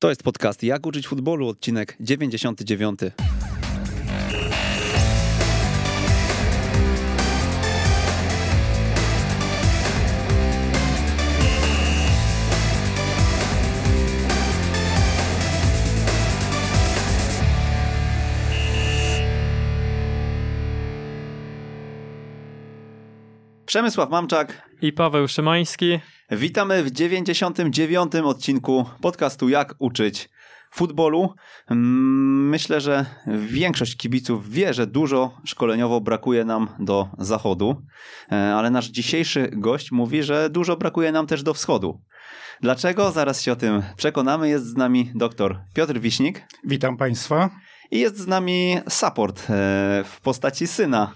To jest podcast Jak uczyć futbolu, odcinek 99. Przemysław Mamczak i Paweł Szymański. Witamy w 99. odcinku podcastu Jak uczyć futbolu. Mm, myślę, że większość kibiców wie, że dużo szkoleniowo brakuje nam do zachodu, e, ale nasz dzisiejszy gość mówi, że dużo brakuje nam też do wschodu. Dlaczego? Zaraz się o tym przekonamy. Jest z nami dr Piotr Wiśnik. Witam Państwa. I jest z nami support e, w postaci syna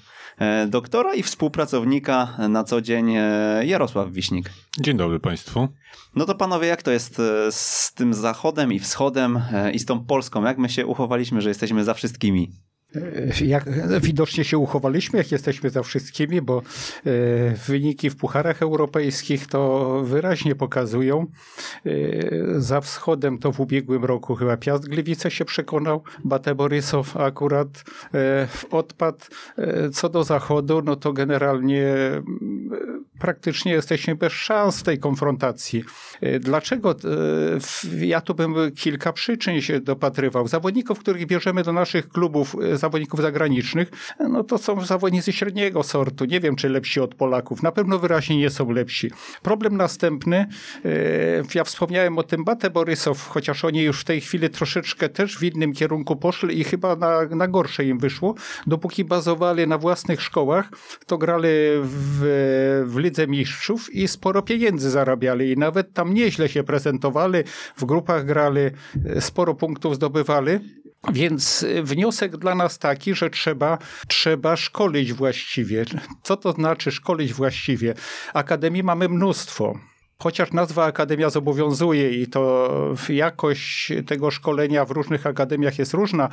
doktora i współpracownika na co dzień e, Jarosław Wiśnik. Dzień dobry Państwu. No to panowie, jak to jest e, z tym zachodem i wschodem i z tą Polską? Jak my się uchowaliśmy, że jesteśmy za wszystkimi? Jak widocznie się uchowaliśmy, jak jesteśmy za wszystkimi, bo e, wyniki w pucharach europejskich to wyraźnie pokazują. E, za wschodem to w ubiegłym roku chyba Piast Gliwice się przekonał, Bate Borysow akurat e, odpadł. Co do zachodu, no to generalnie praktycznie jesteśmy bez szans w tej konfrontacji. Dlaczego? Ja tu bym kilka przyczyn się dopatrywał. Zawodników, których bierzemy do naszych klubów zawodników zagranicznych, no to są zawodnicy średniego sortu. Nie wiem, czy lepsi od Polaków. Na pewno wyraźnie nie są lepsi. Problem następny, e, ja wspomniałem o tym Bate Borysow, chociaż oni już w tej chwili troszeczkę też w innym kierunku poszli i chyba na, na gorsze im wyszło. Dopóki bazowali na własnych szkołach, to grali w, w Lidze Mistrzów i sporo pieniędzy zarabiali i nawet tam nieźle się prezentowali, w grupach grali, e, sporo punktów zdobywali. Więc y, wniosek dla nas taki, że trzeba, trzeba szkolić właściwie. Co to znaczy szkolić właściwie? Akademii mamy mnóstwo. Chociaż nazwa akademia zobowiązuje i to jakość tego szkolenia w różnych akademiach jest różna.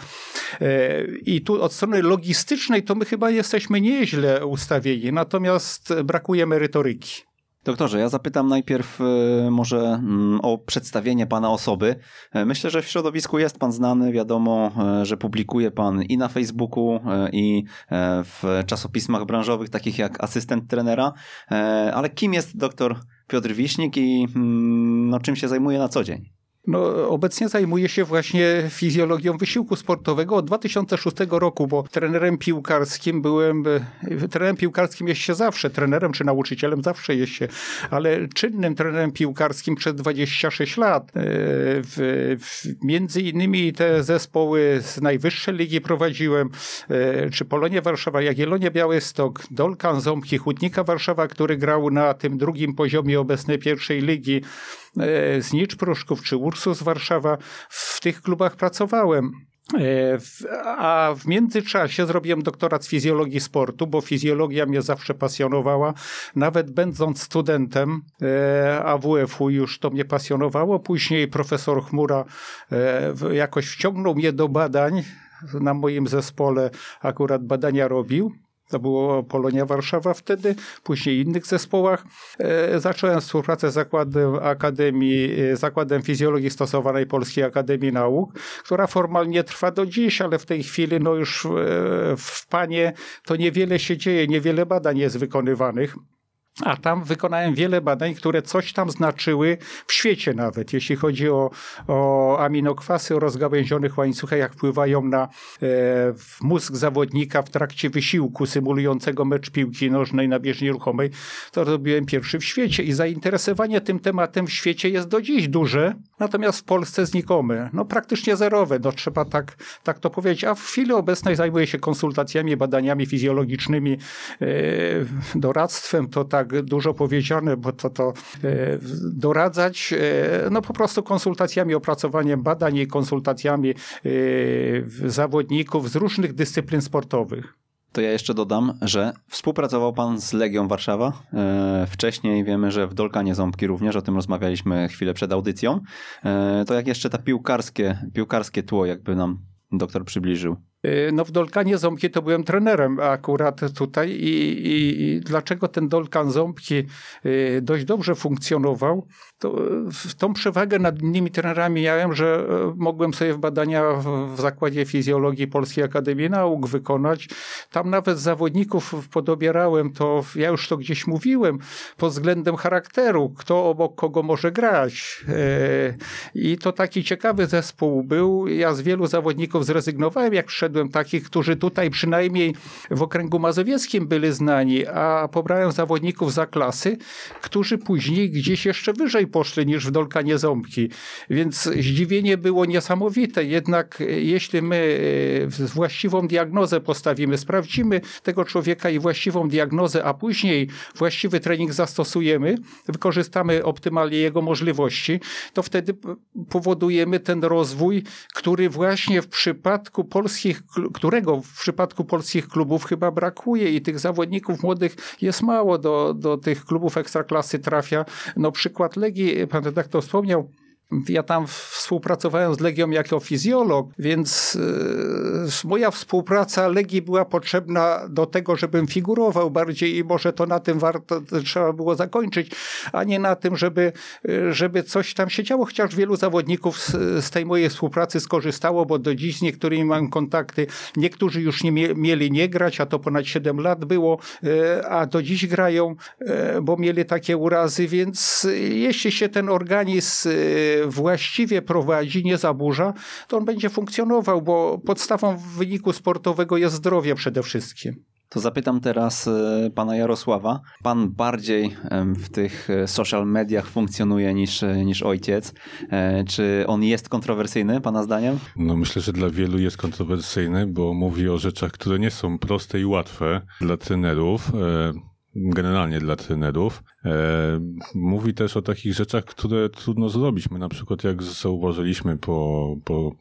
E, I tu od strony logistycznej to my chyba jesteśmy nieźle ustawieni, natomiast brakuje merytoryki. Doktorze, ja zapytam najpierw e, może mm, o przedstawienie pana osoby. E, myślę, że w środowisku jest pan znany, wiadomo, e, że publikuje pan i na Facebooku, i w czasopismach branżowych, takich jak asystent trenera. Ale kim jest doktor Piotr Wiśnik i mm, no, czym się zajmuje na co dzień? No, obecnie zajmuję się właśnie fizjologią wysiłku sportowego od 2006 roku, bo trenerem piłkarskim byłem, trenerem piłkarskim jest się zawsze, trenerem czy nauczycielem zawsze jest się, ale czynnym trenerem piłkarskim przez 26 lat. E, w, w, między innymi te zespoły z najwyższej ligi prowadziłem, e, czy Polonia Warszawa, Jagiellonia Białystok, Dolkan Ząbki, Hutnika Warszawa, który grał na tym drugim poziomie obecnej pierwszej ligi, E, Znicz Pruszków czy Ursus Warszawa, w tych klubach pracowałem. E, a w międzyczasie zrobiłem doktorat z fizjologii sportu, bo fizjologia mnie zawsze pasjonowała. Nawet będąc studentem e, AWF-u już to mnie pasjonowało. Później profesor Chmura jakoś wciągnął mnie do badań. Na moim zespole akurat badania robił. To było Polonia Warszawa wtedy, później innych zespołach. E, zacząłem współpracę z Zakładem Akademii, e, Zakładem Fizjologii Stosowanej Polskiej Akademii Nauk, która formalnie trwa do dziś, ale w tej chwili no już e, w Panie to niewiele się dzieje, niewiele badań jest wykonywanych. A tam wykonałem wiele badań, które coś tam znaczyły w świecie nawet, jeśli chodzi o, o aminokwasy o rozgałęzionych łańcuchach, jak wpływają na e, mózg zawodnika w trakcie wysiłku symulującego mecz piłki nożnej na bieżni ruchomej. To robiłem pierwszy w świecie i zainteresowanie tym tematem w świecie jest do dziś duże, natomiast w Polsce znikome. No praktycznie zerowe, no trzeba tak, tak to powiedzieć. A w chwili obecnej zajmuję się konsultacjami, badaniami fizjologicznymi, e, doradztwem, to tak tak dużo powiedziane, bo to, to e, doradzać, e, no po prostu konsultacjami, opracowaniem badań i konsultacjami e, zawodników z różnych dyscyplin sportowych. To ja jeszcze dodam, że współpracował pan z Legią Warszawa. Wcześniej wiemy, że w Dolkanie Ząbki również, o tym rozmawialiśmy chwilę przed audycją. To jak jeszcze ta piłkarskie, piłkarskie tło jakby nam doktor przybliżył. Y, no w Dolkanie Ząbki to byłem trenerem akurat tutaj i, i, i dlaczego ten Dolkan Ząbki y, dość dobrze funkcjonował, to tą przewagę nad innymi trenerami miałem, że mogłem sobie w badania w Zakładzie Fizjologii Polskiej Akademii Nauk wykonać. Tam nawet zawodników podobierałem, to ja już to gdzieś mówiłem, pod względem charakteru, kto obok kogo może grać. I to taki ciekawy zespół był. Ja z wielu zawodników zrezygnowałem, jak przyszedłem przyszedłem takich, którzy tutaj przynajmniej w okręgu mazowieckim byli znani, a pobrałem zawodników za klasy, którzy później gdzieś jeszcze wyżej poszli niż w Dolkanie Ząbki. Więc zdziwienie było niesamowite. Jednak e, jeśli my e, właściwą diagnozę postawimy, sprawdzimy tego człowieka i właściwą diagnozę, a później właściwy trening zastosujemy, wykorzystamy optymalnie jego możliwości, to wtedy powodujemy ten rozwój, który właśnie w przypadku polskich którego w przypadku polskich klubów chyba brakuje i tych zawodników młodych jest mało do, do tych klubów ekstraklasy trafia. No przykład Legii, pan redaktor wspomniał, ja tam współpracowałem z Legią jako fizjolog, więc yy, moja współpraca Legii była potrzebna do tego, żebym figurował bardziej i może to na tym warto trzeba było zakończyć, a nie na tym, żeby, yy, żeby coś tam się działo. Chociaż wielu zawodników z, z, tej mojej współpracy skorzystało, bo do dziś z niektórymi mam kontakty. Niektórzy już nie mie mieli nie grać, a to ponad 7 lat było, yy, a do dziś grają, bo mieli takie urazy, więc jeśli się ten organizm właściwie prowadzi, nie zaburza, to on będzie funkcjonował, bo podstawą wyniku sportowego jest zdrowie przede wszystkim. To zapytam teraz e, pana Jarosława. Pan bardziej w tych e, social mediach funkcjonuje niż, e, niż ojciec. Czy on jest kontrowersyjny, pana zdaniem? No myślę, że dla wielu jest kontrowersyjny, bo mówi o rzeczach, które nie są proste i łatwe dla trenerów generalnie dla trenerów. E, mówi też o takich rzeczach, które trudno zrobić. My na przykład jak zauważyliśmy po, po,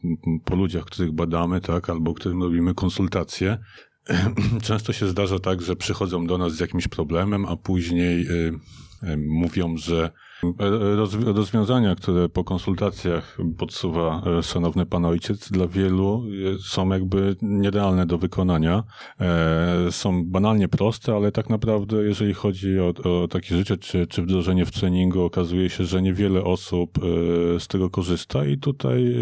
po ludziach, których badamy, tak, albo którym robimy konsultacje, często się zdarza tak, że przychodzą do nas z jakimś problemem, a później y, y, mówią, że Rozwiązania, które po konsultacjach podsuwa e, szanowny pan ojciec, dla wielu są jakby nierealne do wykonania. E, są banalnie proste, ale tak naprawdę, jeżeli chodzi o, o takie życie czy, czy wdrożenie w treningu, okazuje się, że niewiele osób e, z tego korzysta i tutaj,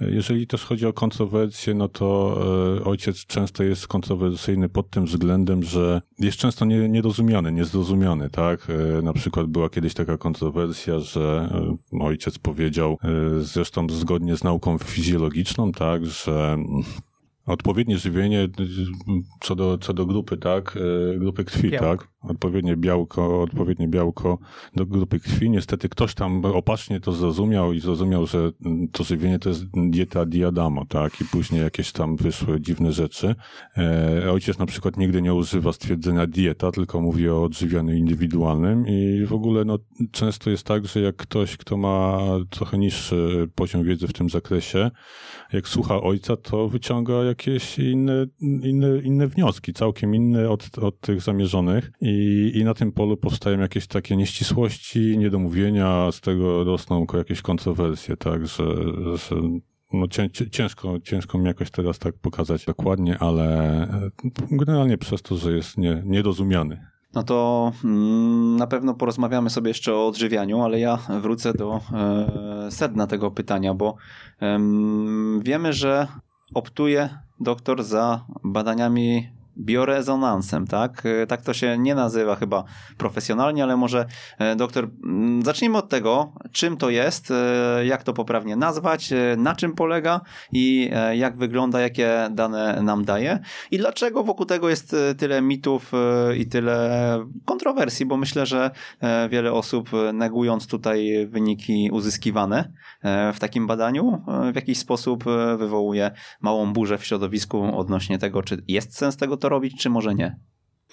jeżeli też chodzi o kontrowersje, no to ojciec często jest kontrowersyjny pod tym względem, że jest często nierozumiany, niezrozumiany, tak? Na przykład była kiedyś taka kontrowersja, wersja, że e, ojciec powiedział, e, zresztą zgodnie z nauką fizjologiczną, tak, że odpowiednie żywienie co do, co do grupy, tak, e, grupy krwi, tak, odpowiednie białko, odpowiednie białko do grupy krwi. Niestety ktoś tam opacznie to zrozumiał i zrozumiał, że to żywienie to jest dieta diadamo, tak, i później jakieś tam wyszły dziwne rzeczy. E, ojciec na przykład nigdy nie używa stwierdzenia dieta, tylko mówi o odżywianiu indywidualnym i w ogóle no, często jest tak, że jak ktoś, kto ma trochę niższy poziom wiedzy w tym zakresie, jak słucha ojca, to wyciąga jakieś inne, inne, inne wnioski, całkiem inne od, od tych zamierzonych. I, i na tym polu powstają jakieś takie nieścisłości, niedomówienia, z tego rosną jakieś kontrowersje, tak, że, że no ciężko, ciężko mi jakoś teraz tak pokazać dokładnie, ale generalnie przez to, że jest nie, nierozumiany. No to mm, na pewno porozmawiamy sobie jeszcze o odżywianiu, ale ja wrócę do e, sedna tego pytania, bo wiemy, że optuje doktor za badaniami biorezonansem, tak? E, tak to się nie nazywa chyba profesjonalnie, ale może e, doktor, mm, zacznijmy od tego, czym to jest, e, jak to poprawnie nazwać, na czym polega i jak wygląda, jakie dane nam daje i dlaczego wokół tego jest tyle mitów i tyle kontrowersji, bo myślę, że wiele osób negując tutaj wyniki uzyskiwane w takim badaniu w jakiś sposób wywołuje małą burzę w środowisku odnośnie tego, czy jest sens tego to robić, czy może nie?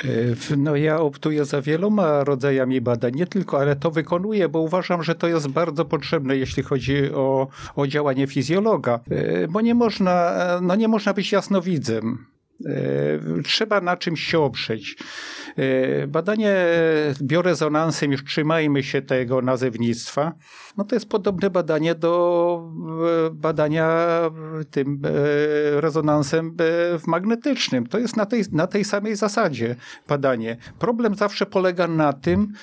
E, no ja optuję za wieloma rodzajami badań, nie tylko, ale to wykonuję, bo uważam, że to jest bardzo potrzebne, jeśli chodzi o, o działanie fizjologa, e, bo nie można, no nie można być jasnowidzem. Trzeba na czymś się oprzeć. Badanie biorezonansem, już trzymajmy się tego nazewnictwa, no to jest podobne badanie do badania tym rezonansem magnetycznym. To jest na tej, na tej samej zasadzie badanie. Problem zawsze polega na tym,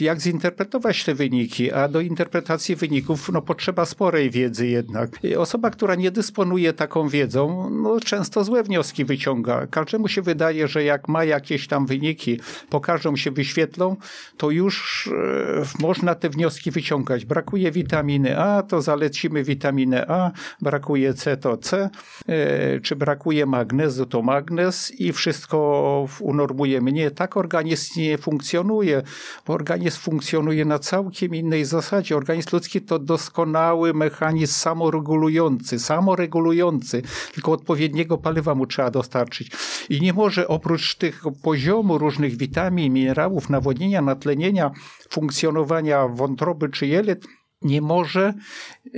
jak zinterpretować te wyniki, a do interpretacji wyników no, potrzeba sporej wiedzy jednak. Osoba, która nie dysponuje taką wiedzą, no, często złe wnioski wyciąga. Każdemu się wydaje, że jak ma jakieś tam wyniki, pokażą się, wyświetlą, to już e, można te wnioski wyciągać. Brakuje witaminy A, to zalecimy witaminę A, brakuje C, to C, e, czy brakuje magnezu, to magnez i wszystko unormujemy. Nie, tak organizm nie funkcjonuje, bo organizm funkcjonuje na całkiem innej zasadzie. Organizm ludzki to doskonały mechanizm samoregulujący, samoregulujący, tylko odpowiedniego paliwa mu trzeba dostarczyć. I nie może oprócz tych poziomu różnych witamin, minerałów, nawodnienia, natlenienia, funkcjonowania wątroby czy jelit, nie może,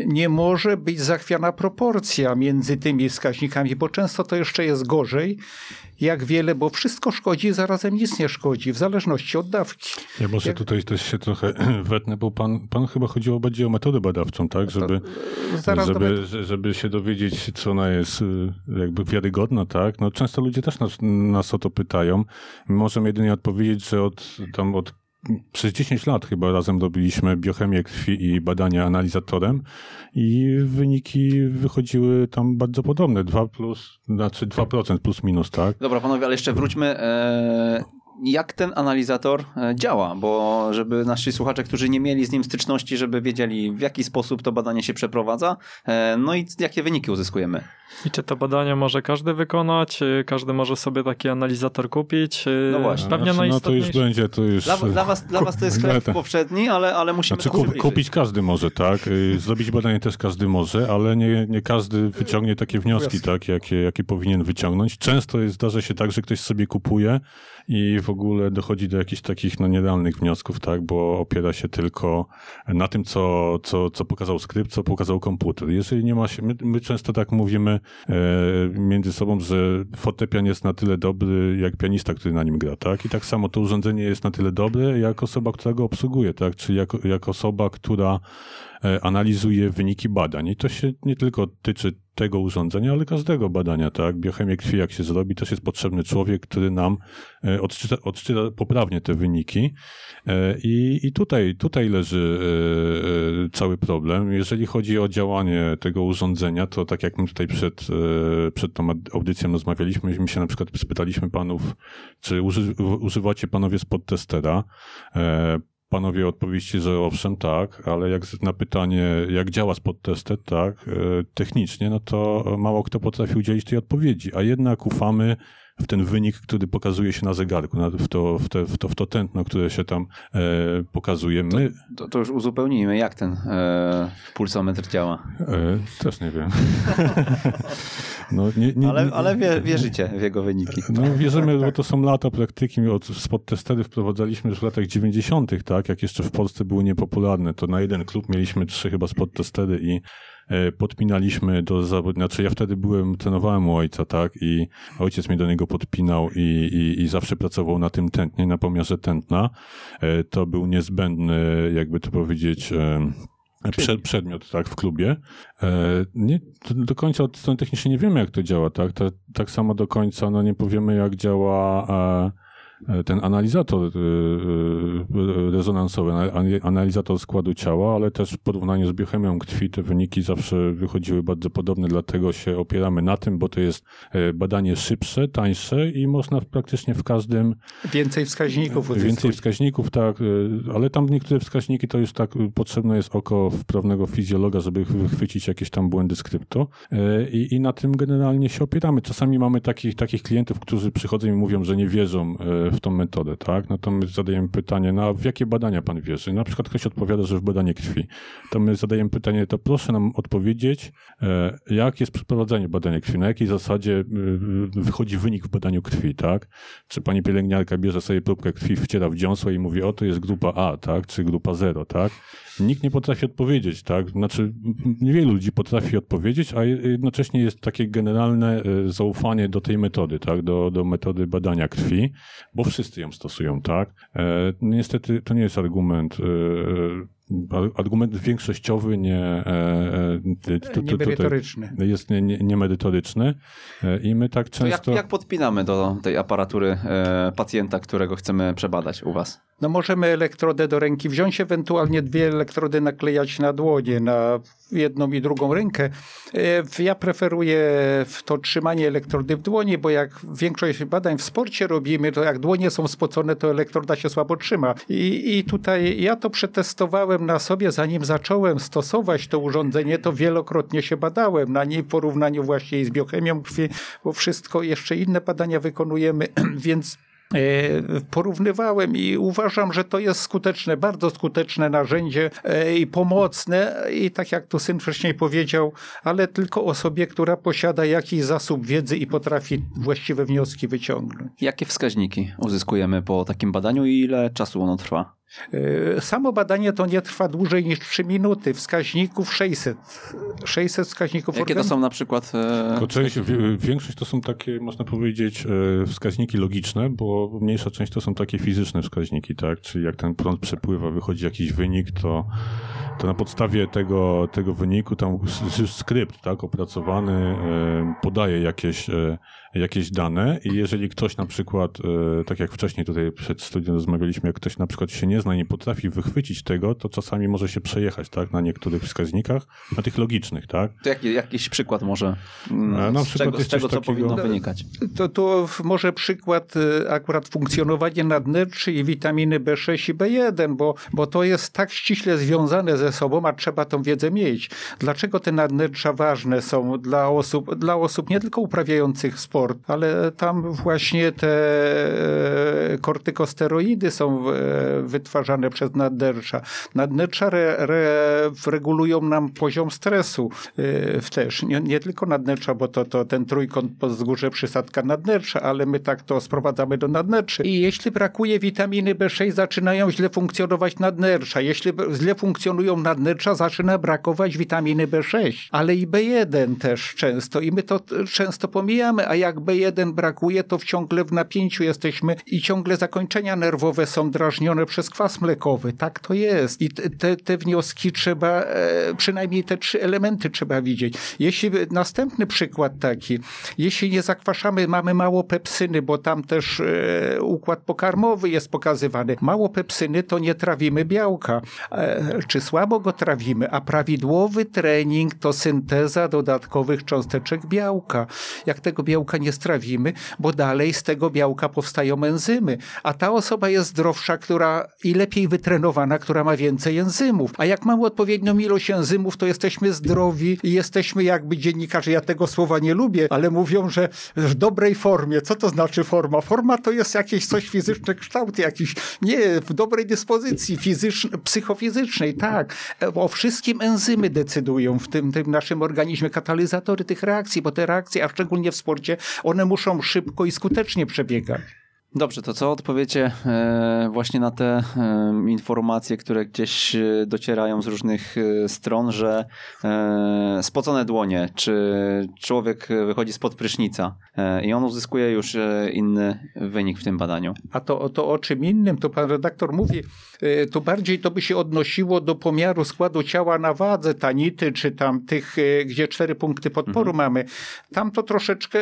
nie może być zachwiana proporcja między tymi wskaźnikami, bo często to jeszcze jest gorzej, jak wiele, bo wszystko szkodzi, zarazem nic nie szkodzi, w zależności od dawki. Ja może jak... tutaj też się trochę wetnę, bo pan, pan chyba chodziło bardziej o metodę badawczą, tak? Żeby, żeby, żeby się dowiedzieć, czy ona jest y, jakby wiarygodna, tak? No często ludzie też nas, nas o to pytają. My możemy jedynie odpowiedzieć, że od, tam od przez 10 lat chyba razem robiliśmy biochemię krwi i badania analizatorem i wyniki wychodziły tam bardzo podobne. 2 plus, znaczy 2% plus minus, tak? Dobra, panowie, ale jeszcze wróćmy. E, jak ten analizator e, działa, bo żeby nasi słuchacze, którzy nie mieli z nim styczności, żeby wiedzieli w jaki sposób to badanie się przeprowadza, e, no i jakie wyniki uzyskujemy. I czy to badanie może każdy wykonać? Każdy może sobie taki analizator kupić? No właśnie. Pewnie znaczy, no to już będzie, to już... Dla, dla, was, dla was to jest sklep powszedni, ale, ale musimy znaczy, kup, kupić każdy może, tak? Zrobić badanie też każdy może, ale nie, nie każdy wyciągnie takie wnioski, tak? Jakie, jakie powinien wyciągnąć. Często jest, zdarza się tak, że ktoś sobie kupuje i w ogóle dochodzi do jakichś takich no, nierealnych wniosków, tak? Bo opiera się tylko na tym, co, co, co pokazał skrypt, co pokazał komputer. Jeżeli nie ma się... My, my często tak mówimy, E, między sobą, że fortepian jest na tyle dobry, jak pianista, który na nim gra, tak? I tak samo to urządzenie jest na tyle dobre, jak osoba, która go obsługuje, tak? Czyli jak, jak osoba, która analizuje wyniki badań. I to się nie tylko tyczy tego urządzenia, ale każdego badania, tak? Biochemię krwi, jak się zrobi, też jest potrzebny człowiek, który nam e, odczyta, odczyta poprawnie te wyniki. E, I, i tutaj, tutaj leży e, cały problem. Jeżeli chodzi o działanie tego urządzenia, to tak jak my tutaj przed, przed tą audycją rozmawialiśmy, my się na przykład spytaliśmy panów, czy uży, używacie panowie spod testera panowie odpowiedzieli, że owszem, tak, ale jak na pytanie, jak działa spot tested, tak, e, technicznie, no to mało kto potrafi udzielić tej odpowiedzi, a jednak ufamy w ten wynik, który pokazuje się na zegarku, w to, w, te, w to, w to tętno, które się tam e, pokazuje. My... To, to, to, już uzupełnijmy, jak ten e, pulsometr działa. E, też nie wiem. no, nie, nie, ale ale wie, wierzycie w jego wyniki. No wierzymy, bo to są lata praktyki. Od spot testery wprowadzaliśmy już w latach 90., tak, jak jeszcze w Polsce były niepopularne, to na jeden klub mieliśmy trzy chyba spot testery i podpinaliśmy do zawodnika, znaczy ja wtedy byłem, trenowałem u ojca, tak, i ojciec mnie do niego podpinał i, i, i zawsze pracował na tym tętnie, na pomiarze tętna. E, to był niezbędny, jakby to powiedzieć, e, przed, przedmiot, tak, w klubie. Nie, do końca od strony technicznej nie wiemy, jak to działa, tak, tak, tak samo do końca, no nie powiemy, jak działa E, ten analizator e, e, rezonansowy, analizator składu ciała, ale też w porównaniu z biochemią krwi te wyniki zawsze wychodziły bardzo podobne, dlatego się opieramy na tym, bo to jest badanie szybsze, tańsze i można praktycznie w każdym... Więcej wskaźników uzyskać. Więcej wskaźników, tak, ale tam niektóre wskaźniki to już tak potrzebne jest oko wprawnego fizjologa, żeby wychwycić jakieś tam błędy skryptu i, i na tym generalnie się opieramy. Czasami mamy takich, takich klientów, którzy przychodzą i mówią, że nie wierzą w tą metodę, tak? No to my zadajemy pytanie, no w jakie badania pan wierzy? Na przykład ktoś odpowiada, że w badanie krwi. To my zadajemy pytanie, to proszę nam odpowiedzieć, e, jak jest przeprowadzanie badania krwi, na jakiej zasadzie y, wychodzi wynik w badaniu krwi, tak? Czy pani pielęgniarka bierze sobie próbkę krwi, wciera w dziąsło i mówi, o to jest grupa A, tak? Czy grupa 0, tak? Nikt nie potrafi odpowiedzieć, tak? Znaczy, niewielu ludzi potrafi odpowiedzieć, a jednocześnie jest takie generalne e, zaufanie do tej metody, tak? Do, do metody badania krwi, bo wszyscy ją stosują, tak? E, niestety to nie jest argument e, argument większościowy nie, e, e, to, to, merytoryczny. jest niemerytoryczny nie, nie i my tak często... Jak, jak, podpinamy do tej aparatury pacjenta, którego chcemy przebadać u was? No możemy elektrodę do ręki wziąć, ewentualnie dwie elektrody naklejać na dłonie, na jedną i drugą rękę. E, ja preferuję to trzymanie elektrody w dłoni, bo jak większość badań w sporcie robimy, to jak dłonie są spocone, to elektroda się słabo trzyma. I, i tutaj ja to przetestowałem na sobie, zanim zacząłem stosować to urządzenie, to wielokrotnie się badałem na niej w porównaniu właśnie z biochemią krwi, bo wszystko, jeszcze inne badania wykonujemy, więc porównywałem i uważam, że to jest skuteczne, bardzo skuteczne narzędzie e, i pomocne i tak jak tu syn wcześniej powiedział, ale tylko osobie, która posiada jakiś zasób wiedzy i potrafi właściwe wnioski wyciągnąć. Jakie wskaźniki uzyskujemy po takim badaniu i ile czasu ono trwa? E, samo badanie to nie trwa dłużej niż 3 minuty. Wskaźników 600. 600 wskaźników. Jakie to są na przykład? E... Część, większość to są takie, można powiedzieć, e, wskaźniki logiczne, bo mniejsza część to są takie fizyczne wskaźniki, tak? Czyli jak ten prąd przepływa, wychodzi jakiś wynik, to, to na podstawie tego, tego wyniku tam skrypt, tak, opracowany e, podaje jakieś jakieś dane i jeżeli ktoś na przykład, e, tak jak wcześniej tutaj przed studiem rozmawialiśmy, jak ktoś na przykład się nie zna, nie potrafi wychwycić tego, to czasami może się przejechać, tak, na niektórych wskaźnikach, na tych logicznych, tak. To jaki, jakiś przykład może, mm, na z przykład czego, z czego co takiego... powinno wynikać? To, to może przykład e, akurat funkcjonowania nadnerczy i witaminy B6 i B1, bo, bo to jest tak ściśle związane ze sobą, a trzeba tą wiedzę mieć. Dlaczego te nadnercza ważne są dla osób, dla osób nie tylko uprawiających sport, sport, ale tam właśnie te e, kortykosteroidy są e, wytwarzane przez nadnercza. Nadnercza re, re, regulują nam poziom stresu e, też. Nie, nie tylko nadnercza, bo to, to ten trójkąt po wzgórze przysadka nadnercza, ale my tak to sprowadzamy do nadnerczy. I jeśli brakuje witaminy B6, zaczynają źle funkcjonować nadnercza. Jeśli źle funkcjonują nadnercza, zaczyna brakować witaminy B6, ale i B1 też często. I my to często pomijamy, a jak jak B1 brakuje, to ciągle w napięciu jesteśmy i ciągle zakończenia nerwowe są drażnione przez kwas mlekowy. Tak to jest. I te, te wnioski trzeba, e, przynajmniej te trzy elementy trzeba widzieć. Jeśli następny przykład taki, jeśli nie zakwaszamy, mamy mało pepsyny, bo tam też e, układ pokarmowy jest pokazywany. Mało pepsyny, to nie trawimy białka. E, czy słabo go trawimy, a prawidłowy trening to synteza dodatkowych cząsteczek białka. Jak tego białka nie strawimy, bo dalej z tego białka powstają enzymy. A ta osoba jest zdrowsza, która i lepiej wytrenowana, która ma więcej enzymów. A jak mamy odpowiednią ilość enzymów, to jesteśmy zdrowi i jesteśmy jakby dziennikarze, ja tego słowa nie lubię, ale mówią, że w dobrej formie. Co to znaczy forma? Forma to jest jakieś coś fizyczne, kształt jakiś. Nie, w dobrej dyspozycji fizycznej, psychofizycznej, tak. O wszystkim enzymy decydują w tym, tym naszym organizmie, katalizatory tych reakcji, bo te reakcje, a szczególnie w sporcie, one muszą szybko i skutecznie przebiegać. Dobrze, to co odpowiecie e, właśnie na te e, informacje, które gdzieś e, docierają z różnych stron, że spocone dłonie, czy człowiek wychodzi spod prysznica i on uzyskuje już inny wynik w tym badaniu? A to, to o czym innym, to pan redaktor mówi, to bardziej to by się odnosiło do pomiaru składu ciała na wadze, tanity, czy tam tych, gdzie cztery punkty podporu mhm. mamy. Tam to troszeczkę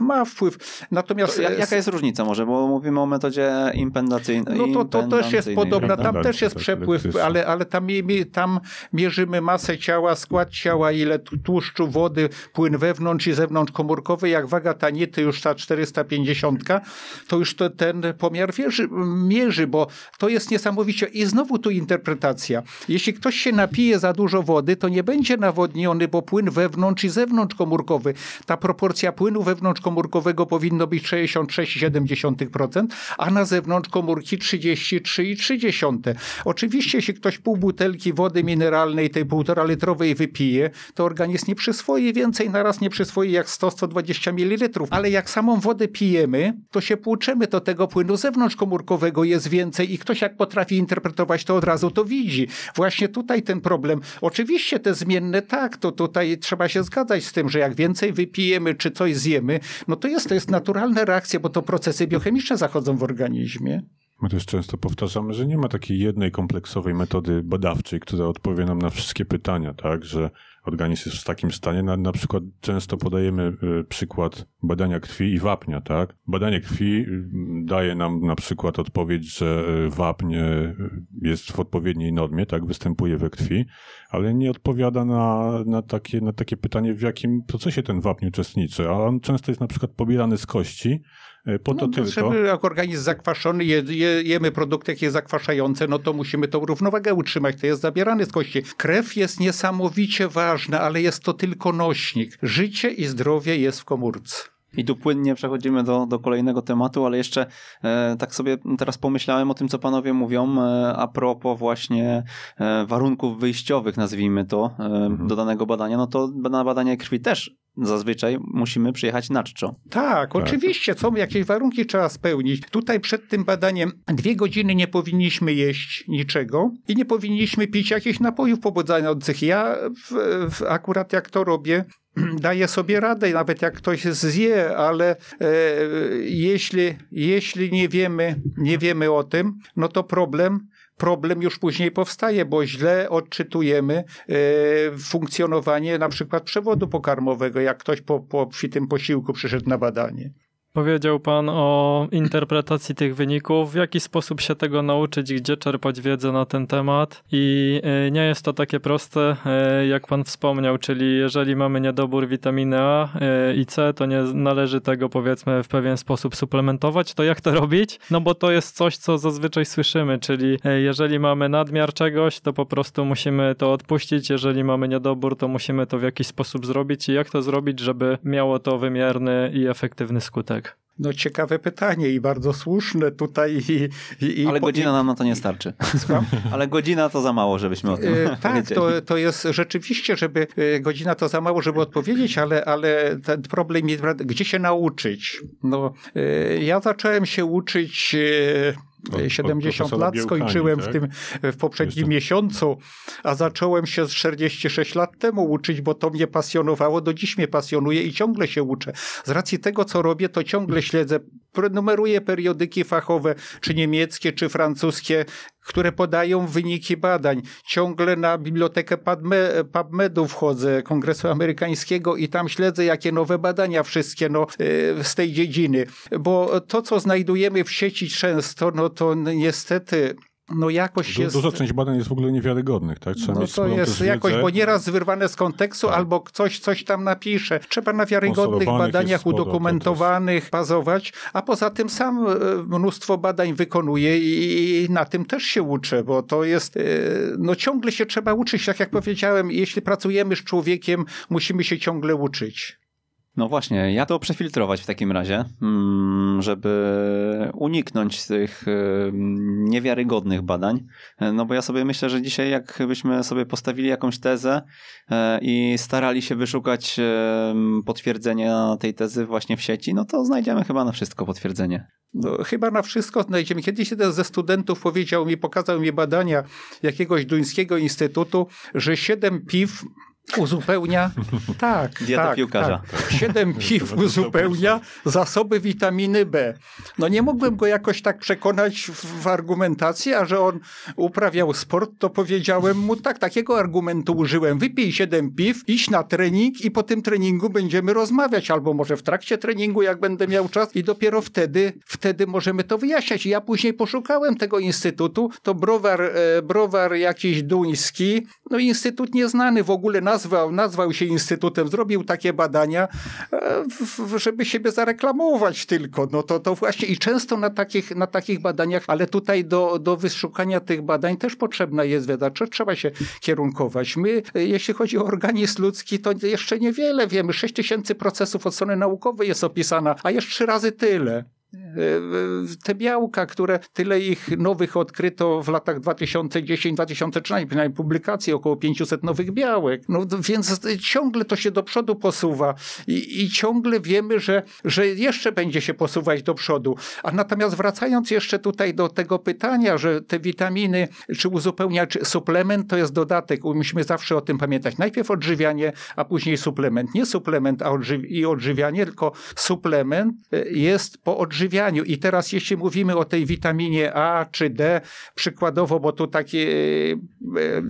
ma wpływ. Natomiast... To jaka jest różnica może, bo mówimy o metodzie impendacyjnej. No to, to też jest podobna, tam też jest przepływ, ale, ale tam, tam mierzymy masę ciała, skład ciała, ile tłuszczu, wody, płyn wewnątrz i zewnątrz komórkowy, jak waga tanity już ta 450, to już to, ten pomiar wierzy, mierzy, bo to jest niesamowicie. I znowu tu interpretacja. Jeśli ktoś się napije za dużo wody, to nie będzie nawodniony, bo płyn wewnątrz i zewnątrz komórkowy. Ta proporcja płynu wewnątrz komórkowego powinno być 66,7%. 30%, a na zewnątrz komórki 33,3. Oczywiście, jeśli ktoś pół butelki wody mineralnej, tej półtora litrowej wypije, to organizm nie przyswoi więcej, naraz nie przyswoi jak 100-120 ml. Ale jak samą wodę pijemy, to się płuczemy, to tego płynu zewnątrzkomórkowego jest więcej i ktoś jak potrafi interpretować to od razu, to widzi. Właśnie tutaj ten problem. Oczywiście te zmienne, tak, to tutaj trzeba się zgadzać z tym, że jak więcej wypijemy, czy coś zjemy, no to jest, to jest naturalna reakcja, bo to procesy biochemiczne zachodzą w organizmie. My też często powtarzamy, że nie ma takiej jednej kompleksowej metody badawczej, która odpowie nam na wszystkie pytania, tak, że organizm jest w takim stanie. Na, na przykład często podajemy y, przykład badania krwi i wapnia, tak? Badanie krwi y, daje nam na przykład odpowiedź, że y, wapń jest w odpowiedniej normie, tak? Występuje we krwi, ale nie odpowiada na, na, takie, na takie pytanie, w jakim procesie ten wapń uczestniczy. A on często jest na przykład pobierany z kości, po to no, tylko. Żeby jak organizm zakwaszony, je, je, jemy produkty jakieś zakwaszające, no to musimy tą równowagę utrzymać. To jest zabierane z kości. Krew jest niesamowicie ważna, ale jest to tylko nośnik. Życie i zdrowie jest w komórce. I tu płynnie przechodzimy do, do kolejnego tematu, ale jeszcze e, tak sobie teraz pomyślałem o tym, co panowie mówią e, a propos właśnie e, warunków wyjściowych, nazwijmy to, e, mhm. do danego badania. No to na badanie krwi też zazwyczaj musimy przyjechać na czczo. Tak, tak, oczywiście, są jakieś warunki trzeba spełnić. Tutaj przed tym badaniem dwie godziny nie powinniśmy jeść niczego i nie powinniśmy pić jakichś napojów pobudzających. Ja w, w, akurat jak to robię, daję sobie radę, nawet jak ktoś zje, ale e, jeśli, jeśli nie wiemy, nie wiemy o tym, no to problem problem już później powstaje, bo źle odczytujemy e, funkcjonowanie na przykład przewodu pokarmowego, jak ktoś po, po tym posiłku przyszedł na badanie. Powiedział Pan o interpretacji tych wyników, w jaki sposób się tego nauczyć, gdzie czerpać wiedzę na ten temat. I e, nie jest to takie proste, e, jak Pan wspomniał, czyli jeżeli mamy niedobór witaminy A e, i C, to nie należy tego powiedzmy w pewien sposób suplementować. To jak to robić? No bo to jest coś, co zazwyczaj słyszymy, czyli jeżeli mamy nadmiar czegoś, to po prostu musimy to odpuścić. Jeżeli mamy niedobór, to musimy to w jakiś sposób zrobić. I jak to zrobić, żeby miało to wymierny i efektywny skutek? No ciekawe pytanie i bardzo słuszne tutaj. I, i, Ale godzina nam na to nie starczy. Ale godzina to za mało, żebyśmy o tym e, Tak, to, to jest rzeczywiście, żeby e, godzina to za mało, żeby odpowiedzieć, ale, ale ten problem jest, gdzie się nauczyć? No, e, ja zacząłem się uczyć 70 lat skończyłem tak? w tym w poprzednim Jeszcze... miesiącu, a zacząłem się z 46 lat temu uczyć, bo to mnie pasjonowało, do dziś mnie pasjonuje i ciągle się uczę. Z racji tego, co robię, to ciągle śledzę, numeruję periodyki fachowe, czy niemieckie, czy francuskie, które podają wyniki badań. Ciągle na bibliotekę PubMedu wchodzę, Kongresu Amerykańskiego i tam śledzę, jakie nowe badania wszystkie no, e, z tej dziedziny. Bo to, co znajdujemy w sieci często, no to niestety no jakoś du, jest... Duża część badań jest w ogóle niewiarygodnych, tak? Trzeba no mieć to jest jakoś, bo nieraz wyrwane z kontekstu tak. albo ktoś coś tam napisze. Trzeba na wiarygodnych badaniach udokumentowanych bazować, a poza tym sam e, mnóstwo badań wykonuję i, i na tym też się uczę, bo to jest, e, no ciągle się trzeba uczyć, tak jak powiedziałem, jeśli pracujemy z człowiekiem, musimy się ciągle uczyć. No właśnie, jak to przefiltrować w takim razie, mm, żeby uniknąć tych y, niewiarygodnych badań? No bo ja sobie myślę, że dzisiaj jakbyśmy sobie postawili jakąś tezę e, i starali się wyszukać e, potwierdzenia tej tezy właśnie w sieci, no to znajdziemy chyba na wszystko potwierdzenie. No, chyba na wszystko znajdziemy. Kiedyś jeden ze studentów powiedział mi, pokazał mi badania jakiegoś duńskiego instytutu, że siedem piw uzupełnia. Tak, Dieta tak, piłkarza. Tak. Siedem piw uzupełnia zasoby witaminy B. No nie mogłem go jakoś tak przekonać w, w argumentacji, a że on uprawiał sport, to powiedziałem mu tak, takiego argumentu użyłem. Wypij siedem piw, idź na trening i po tym treningu będziemy rozmawiać, albo może w trakcie treningu, jak będę miał czas i dopiero wtedy, wtedy możemy to wyjaśniać. I ja później poszukałem tego instytutu, to browar, e, browar jakiś duński, no instytut nieznany w ogóle, nazwał, nazwał się instytutem, zrobił takie badania, e, żeby siebie zareklamować tylko. No to, to właśnie i często na takich, na takich badaniach, ale tutaj do, do wyszukania tych badań też potrzebna jest wiedza, trzeba się kierunkować. My, e, jeśli chodzi o organizm ludzki, to jeszcze niewiele wiemy. 6 tysięcy procesów od strony naukowej jest opisana, a jeszcze trzy razy tyle. Te białka, które tyle ich nowych odkryto w latach 2010-2013, przynajmniej publikacji około 500 nowych białek. No więc ciągle to się do przodu posuwa i, i ciągle wiemy, że, że jeszcze będzie się posuwać do przodu. A natomiast wracając jeszcze tutaj do tego pytania, że te witaminy, czy uzupełniać suplement, to jest dodatek. Musimy zawsze o tym pamiętać. Najpierw odżywianie, a później suplement. Nie suplement a i odżywianie, tylko suplement e, jest po odżywianiu. I teraz jeśli mówimy o tej witaminie A czy D, przykładowo, bo tu taki e,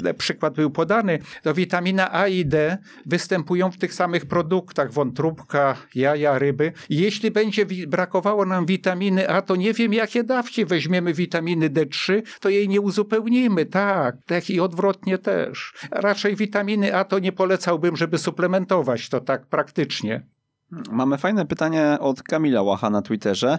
e, przykład był podany, to witamina A i D występują w tych samych produktach, wątróbka, jaja, ryby. Jeśli będzie brakowało nam witaminy A, to nie wiem jakie dawki weźmiemy witaminy D3, to jej nie uzupełnimy. Tak, tak i odwrotnie też. Raczej witaminy A to nie polecałbym, żeby suplementować to tak praktycznie. Mamy fajne pytanie od Kamila Łacha na Twitterze.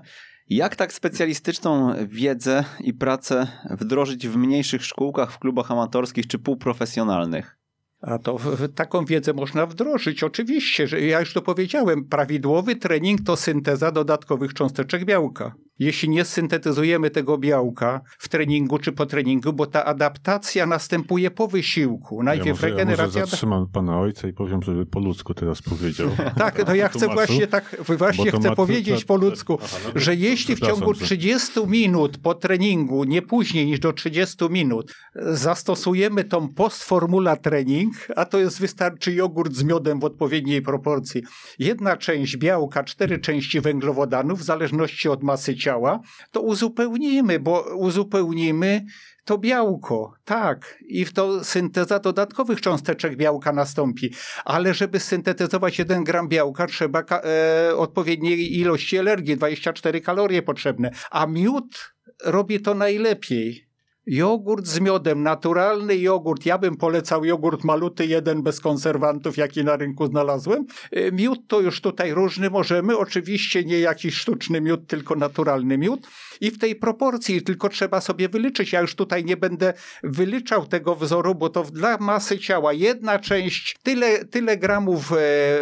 Jak tak specjalistyczną wiedzę i pracę wdrożyć w mniejszych szkółkach, w klubach amatorskich czy półprofesjonalnych? A to taką wiedzę można wdrożyć. Oczywiście, że ja już to powiedziałem. Prawidłowy trening to synteza dodatkowych cząsteczek białka jeśli nie syntetyzujemy tego białka w treningu czy po treningu, bo ta adaptacja następuje po wysiłku. Najpierw ja może, regeneracja. Ja może zatrzymam pana ojca i powiem, żeby po ludzku teraz powiedział. tak, no ja chcę właśnie tak, właśnie chcę powiedzieć po ludzku, Aha, no, że jeśli w ciągu 30 minut po treningu, nie później niż do 30 minut, zastosujemy tą postformula trening, a to jest wystarczy jogurt z miodem w odpowiedniej proporcji. Jedna część białka, cztery części węglowodanów, w zależności od masy ciała, ciała, to uzupełnimy, bo uzupełnimy to białko, tak, i w to synteza dodatkowych cząsteczek białka nastąpi. Ale żeby syntetyzować 1 gram białka, trzeba e, odpowiedniej ilości energii, 24 kalorie potrzebne, a miód robi to najlepiej. Jogurt z miodem, naturalny jogurt. Ja bym polecał jogurt maluty jeden bez konserwantów, jaki na rynku znalazłem. E, miód to już tutaj różny możemy. Oczywiście nie jakiś sztuczny miód, tylko naturalny miód. I w tej proporcji tylko trzeba sobie wyliczyć. Ja już tutaj nie będę wyliczał tego wzoru, bo to dla masy ciała jedna część, tyle, tyle gramów e,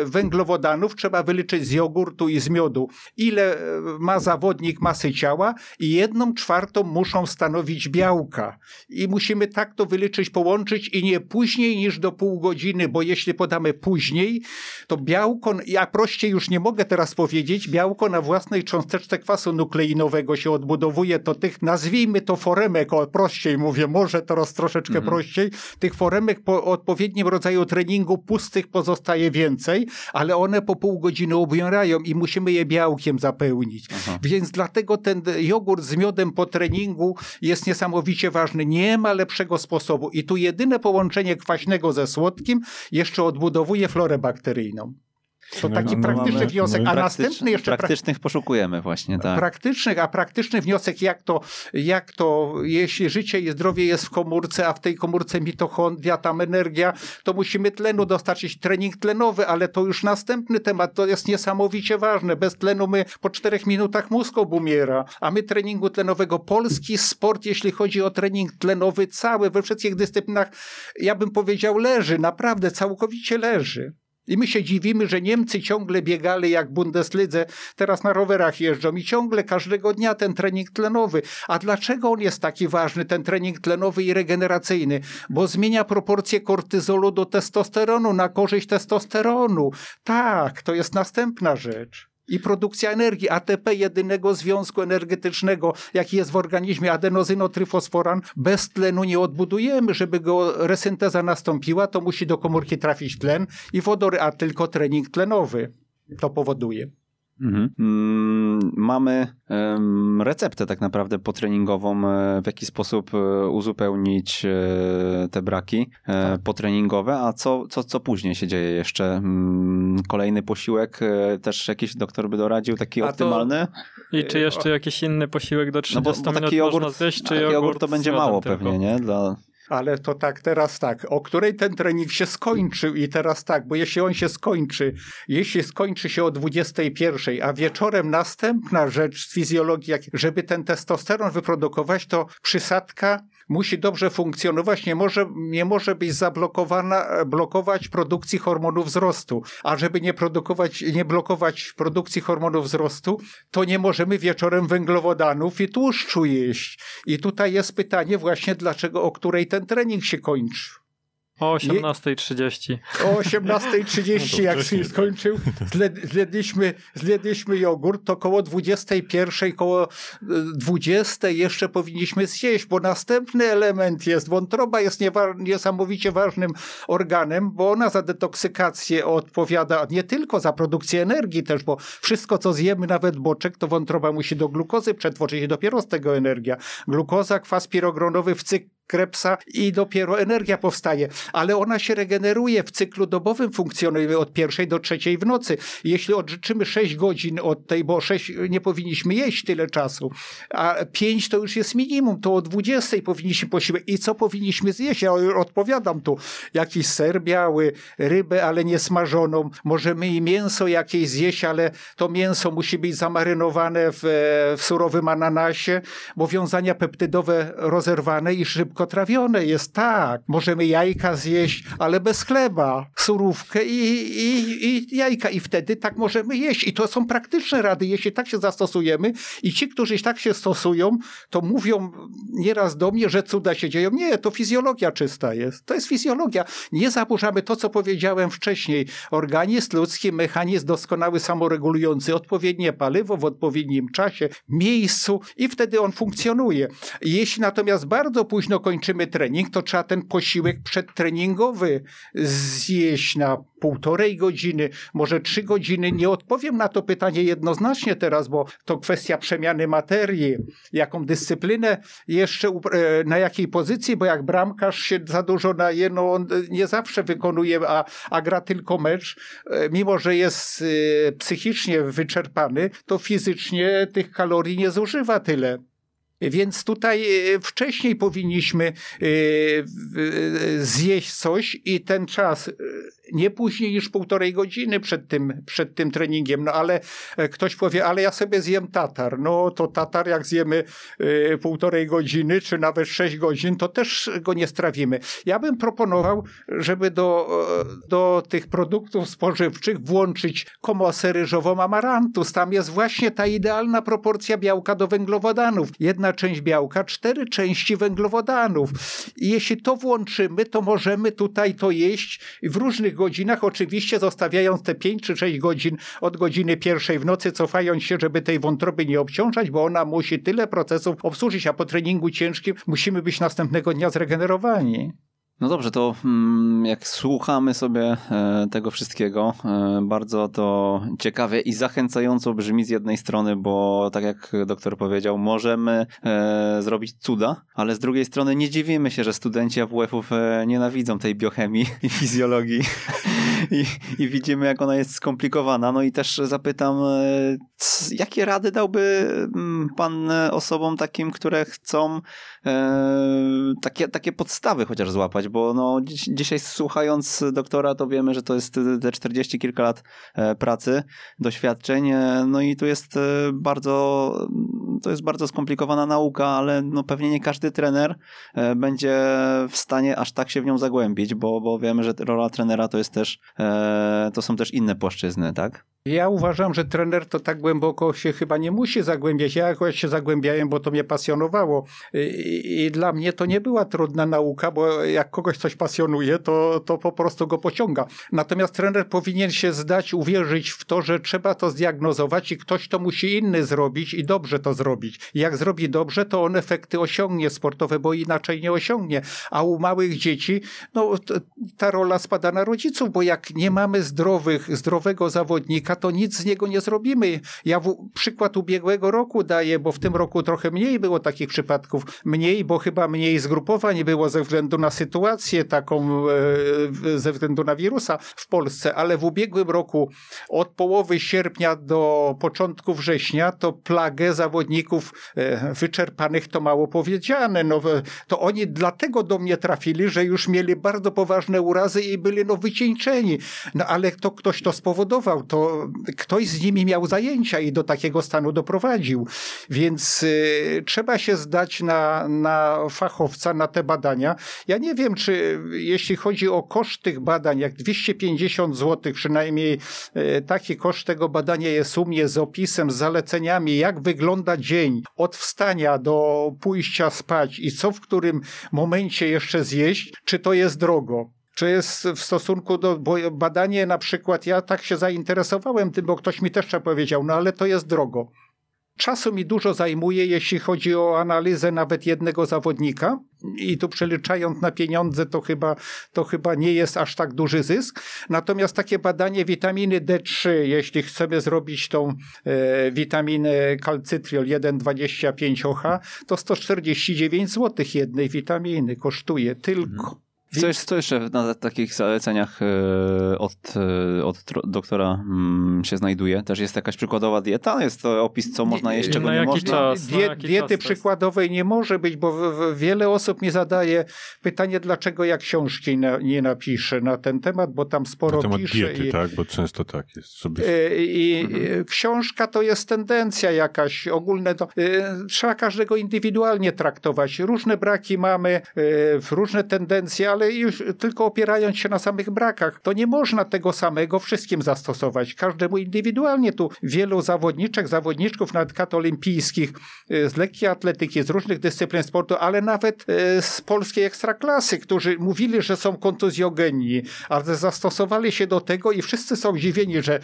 węglowodanów trzeba wyliczyć z jogurtu i z miodu. Ile e, ma zawodnik masy ciała i jedną czwartą muszą stanowić białka. I musimy tak to wyliczyć, połączyć i nie później niż do pół godziny, bo jeśli podamy później, to białko, ja prościej już nie mogę teraz powiedzieć, białko na własnej cząsteczce kwasu nukleinowego się odbudowuje, to tych, nazwijmy to foremek, o prościej mówię, może teraz troszeczkę mhm. prościej, tych foremek po odpowiednim rodzaju treningu pustych pozostaje więcej, ale one po pół godziny obierają i musimy je białkiem zapełnić. Aha. Więc dlatego ten jogurt z miodem po treningu jest niesamowicie ważny. Nie ma lepszego sposobu. I tu jedyne połączenie kwaśnego ze słodkim jeszcze odbudowuje florę bakteryjną. To taki no, praktyczny mamy, wniosek, a następny jeszcze... Praktycznych poszukujemy właśnie, tak. Praktycznych, a praktyczny wniosek, jak to, jak to, jeśli życie i zdrowie jest w komórce, a w tej komórce mitochondria, tam energia, to musimy tlenu dostarczyć, trening tlenowy, ale to już następny temat, to jest niesamowicie ważne. Bez tlenu my po czterech minutach mózg obumiera, a my treningu tlenowego, polski sport, jeśli chodzi o trening tlenowy, cały, we wszystkich dyscyplinach, ja bym powiedział, leży, naprawdę całkowicie leży. I my się dziwimy, że Niemcy ciągle biegali jak Bundeslidze, teraz na rowerach jeżdżą i ciągle każdego dnia ten trening tlenowy. A dlaczego on jest taki ważny, ten trening tlenowy i regeneracyjny? Bo zmienia proporcję kortyzolu do testosteronu na korzyść testosteronu. Tak, to jest następna rzecz i produkcja energii. ATP jedynego związku energetycznego, jaki jest w organizmie, adenozynotryfosforan, bez tlenu nie odbudujemy. Żeby go resynteza nastąpiła, to musi do komórki trafić tlen i wodory, a tylko trening tlenowy to powoduje. Mhm. Mm, mamy receptę tak naprawdę potreningową, e, w jaki sposób e, uzupełnić e, te braki tak. potreningowe, a co, co, co później się dzieje jeszcze? Mm, kolejny posiłek też jakiś doktor by doradził, taki a optymalny? To... I czy jeszcze jakiś inny posiłek do 30 no bo, bo taki jogurt, zjeść, czy jogurt, jogurt to będzie mało tylko. pewnie, nie? Dla ale to tak, teraz tak, o której ten trening się skończył i teraz tak, bo jeśli on się skończy, jeśli skończy się o 21, a wieczorem następna rzecz z fizjologii, żeby ten testosteron wyprodukować, to przysadka musi dobrze funkcjonować, nie może, nie może być zablokowana, blokować produkcji hormonów wzrostu. A żeby nie produkować, nie blokować produkcji hormonów wzrostu, to nie możemy wieczorem węglowodanów i tłuszczu jeść. I tutaj jest pytanie właśnie, dlaczego, o której ten trening się kończy. O 18.30. O 18.30 no jak się skończył, zjedliśmy, zjedliśmy jogurt, to koło 21, koło 20 e, jeszcze powinniśmy zjeść, bo następny element jest, wątroba jest niesamowicie ważnym organem, bo ona za detoksykację odpowiada nie tylko za produkcję energii też, bo wszystko co zjemy, nawet boczek, to wątroba musi do glukozy przetworzyć i dopiero z tego energia. Glukoza, kwas pirogronowy w cyklu Krebsa i dopiero energia powstaje, ale ona się regeneruje w cyklu dobowym, funkcjonuje od pierwszej do trzeciej w nocy. Jeśli odżyczymy 6 godzin od tej, bo 6 nie powinniśmy jeść tyle czasu, a 5 to już jest minimum, to o 20 powinniśmy posiłek. I co powinniśmy zjeść? Ja odpowiadam tu. Jakiś ser biały, rybę, ale nie smażoną. Możemy i mięso jakieś zjeść, ale to mięso musi być zamarynowane w, w surowym ananasie, bo wiązania peptydowe rozerwane i szybko tylko trawione jest, tak. Możemy jajka zjeść, ale bez chleba, surówkę i, i, i jajka i wtedy tak możemy jeść. I to są praktyczne rady, jeśli tak się zastosujemy i ci, którzy tak się stosują, to mówią nieraz do mnie, że cuda się dzieją. Nie, to fizjologia czysta jest. To jest fizjologia. Nie zaburzamy to, co powiedziałem wcześniej. Organizm ludzki, mechanizm doskonały, samoregulujący, odpowiednie paliwo w odpowiednim czasie, miejscu i wtedy on funkcjonuje. Jeśli natomiast bardzo późno kończymy trening, to trzeba ten posiłek przedtreningowy zjeść na półtorej godziny, może trzy godziny. Nie odpowiem na to pytanie jednoznacznie teraz, bo to kwestia przemiany materii, jaką dyscyplinę jeszcze, e, na jakiej pozycji, bo jak bramkarz się za dużo naje, no on nie zawsze wykonuje, a, a gra tylko mecz, e, mimo że jest e, psychicznie wyczerpany, to fizycznie tych kalorii nie zużywa tyle. Więc tutaj e, wcześniej powinniśmy e, zjeść coś i ten czas e, nie później niż półtorej godziny przed tym, przed tym treningiem. No ale ktoś powie, ale ja sobie zjem tatar. No to tatar jak zjemy półtorej godziny, czy nawet sześć godzin, to też go nie strawimy. Ja bym proponował, żeby do, do tych produktów spożywczych włączyć komosę ryżową amarantus. Tam jest właśnie ta idealna proporcja białka do węglowodanów. Jedna część białka, cztery części węglowodanów. I jeśli to włączymy, to możemy tutaj to jeść w różnych godzinach, oczywiście zostawiając te 5 czy 6 godzin od godziny pierwszej w nocy, cofając się, żeby tej wątroby nie obciążać, bo ona musi tyle procesów obsłużyć, a po treningu ciężkim musimy być następnego dnia zregenerowani. No dobrze, to mm, jak słuchamy sobie e, tego wszystkiego, e, bardzo to ciekawie i zachęcająco brzmi z jednej strony, bo tak jak doktor powiedział, możemy e, zrobić cuda, ale z drugiej strony nie dziwimy się, że studenci AWF-ów nienawidzą tej biochemii i fizjologii I, i widzimy, jak ona jest skomplikowana. No i też zapytam, jakie rady dałby mm, pan osobom takim, które chcą takie, takie podstawy chociaż złapać, bo no, dzisiaj słuchając doktora, to wiemy, że to jest te 40 kilka lat e, pracy, doświadczeń, e, no i tu jest e, bardzo, to jest bardzo skomplikowana nauka, ale no pewnie nie każdy trener będzie w stanie aż tak się w nią zagłębić, bo, bo wiemy, że rola trenera to jest też, to są też inne płaszczyzny, tak? Ja uważam, że trener to tak głęboko się chyba nie musi zagłębiać. Ja jakoś się zagłębiałem, bo to mnie pasjonowało. I, dla mnie to nie była trudna nauka, bo jak kogoś coś pasjonuje, to, to po prostu go pociąga. Natomiast trener powinien się zdać, uwierzyć w to, że trzeba to zdiagnozować i ktoś to musi inny zrobić i dobrze to zrobić. Jak zrobi dobrze, to on efekty osiągnie sportowe, bo inaczej nie osiągnie. A u małych dzieci, no ta rola spada na rodziców, bo jak nie mamy zdrowych, zdrowego zawodnika, to nic z niego nie zrobimy. Ja w, przykład ubiegłego roku daję, bo w tym roku trochę mniej było takich przypadków. Mniej, bo chyba mniej zgrupowań było ze względu na sytuację taką e, ze względu na wirusa w Polsce, ale w ubiegłym roku od połowy sierpnia do początku września to plagę zawodników e, wyczerpanych to mało powiedziane. No, to oni dlatego do mnie trafili, że już mieli bardzo poważne urazy i byli no wycieńczeni. No ale to ktoś to spowodował, to ktoś z nimi miał zajęcia i do takiego stanu doprowadził. Więc y, trzeba się zdać na, na fachowca, na te badania. Ja nie wiem, czy jeśli chodzi o koszt tych badań, jak 250 zł, przynajmniej y, taki koszt tego badania jest u mnie z opisem, z zaleceniami, jak wygląda dzień od wstania do pójścia spać i co w którym momencie jeszcze zjeść, czy to jest drogo czy jest w stosunku do badanie na przykład, ja tak się zainteresowałem tym, bo ktoś mi też powiedział, no ale to jest drogo. Czasu mi dużo zajmuje, jeśli chodzi o analizę nawet jednego zawodnika i tu przeliczając na pieniądze to chyba, to chyba nie jest aż tak duży zysk. Natomiast takie badanie witaminy D3, jeśli chcemy zrobić tą e, witaminę kalcytriol 1,25 OH, to 149 zł jednej witaminy kosztuje tylko. Co, co jeszcze na takich zaleceniach e, od, e, od doktora mm, się znajduje? Też jest jakaś przykładowa dieta? Jest to opis, co można jeść, czego nie można? Czas, Die, diety czas przykładowej nie może być, bo wiele osób mi zadaje pytanie, dlaczego ja książki na, nie napiszę na ten temat, bo tam sporo na temat piszę. diety, i, tak? Bo często tak jest. Żeby... E, I, mhm. książka to jest tendencja jakaś ogólna. To, trzeba każdego indywidualnie traktować. Różne braki mamy, różne tendencje, ale już tylko opierając się na samych brakach, to nie można tego samego wszystkim zastosować. Każdemu indywidualnie tu wielu zawodniczek, zawodniczków nawet kat olimpijskich y, z lekkiej atletyki, z różnych dyscyplin sportu, ale nawet y, z polskiej ekstraklasy, którzy mówili, że są kontuzjogenni, ale zastosowali się do tego i wszyscy są zdziwieni, że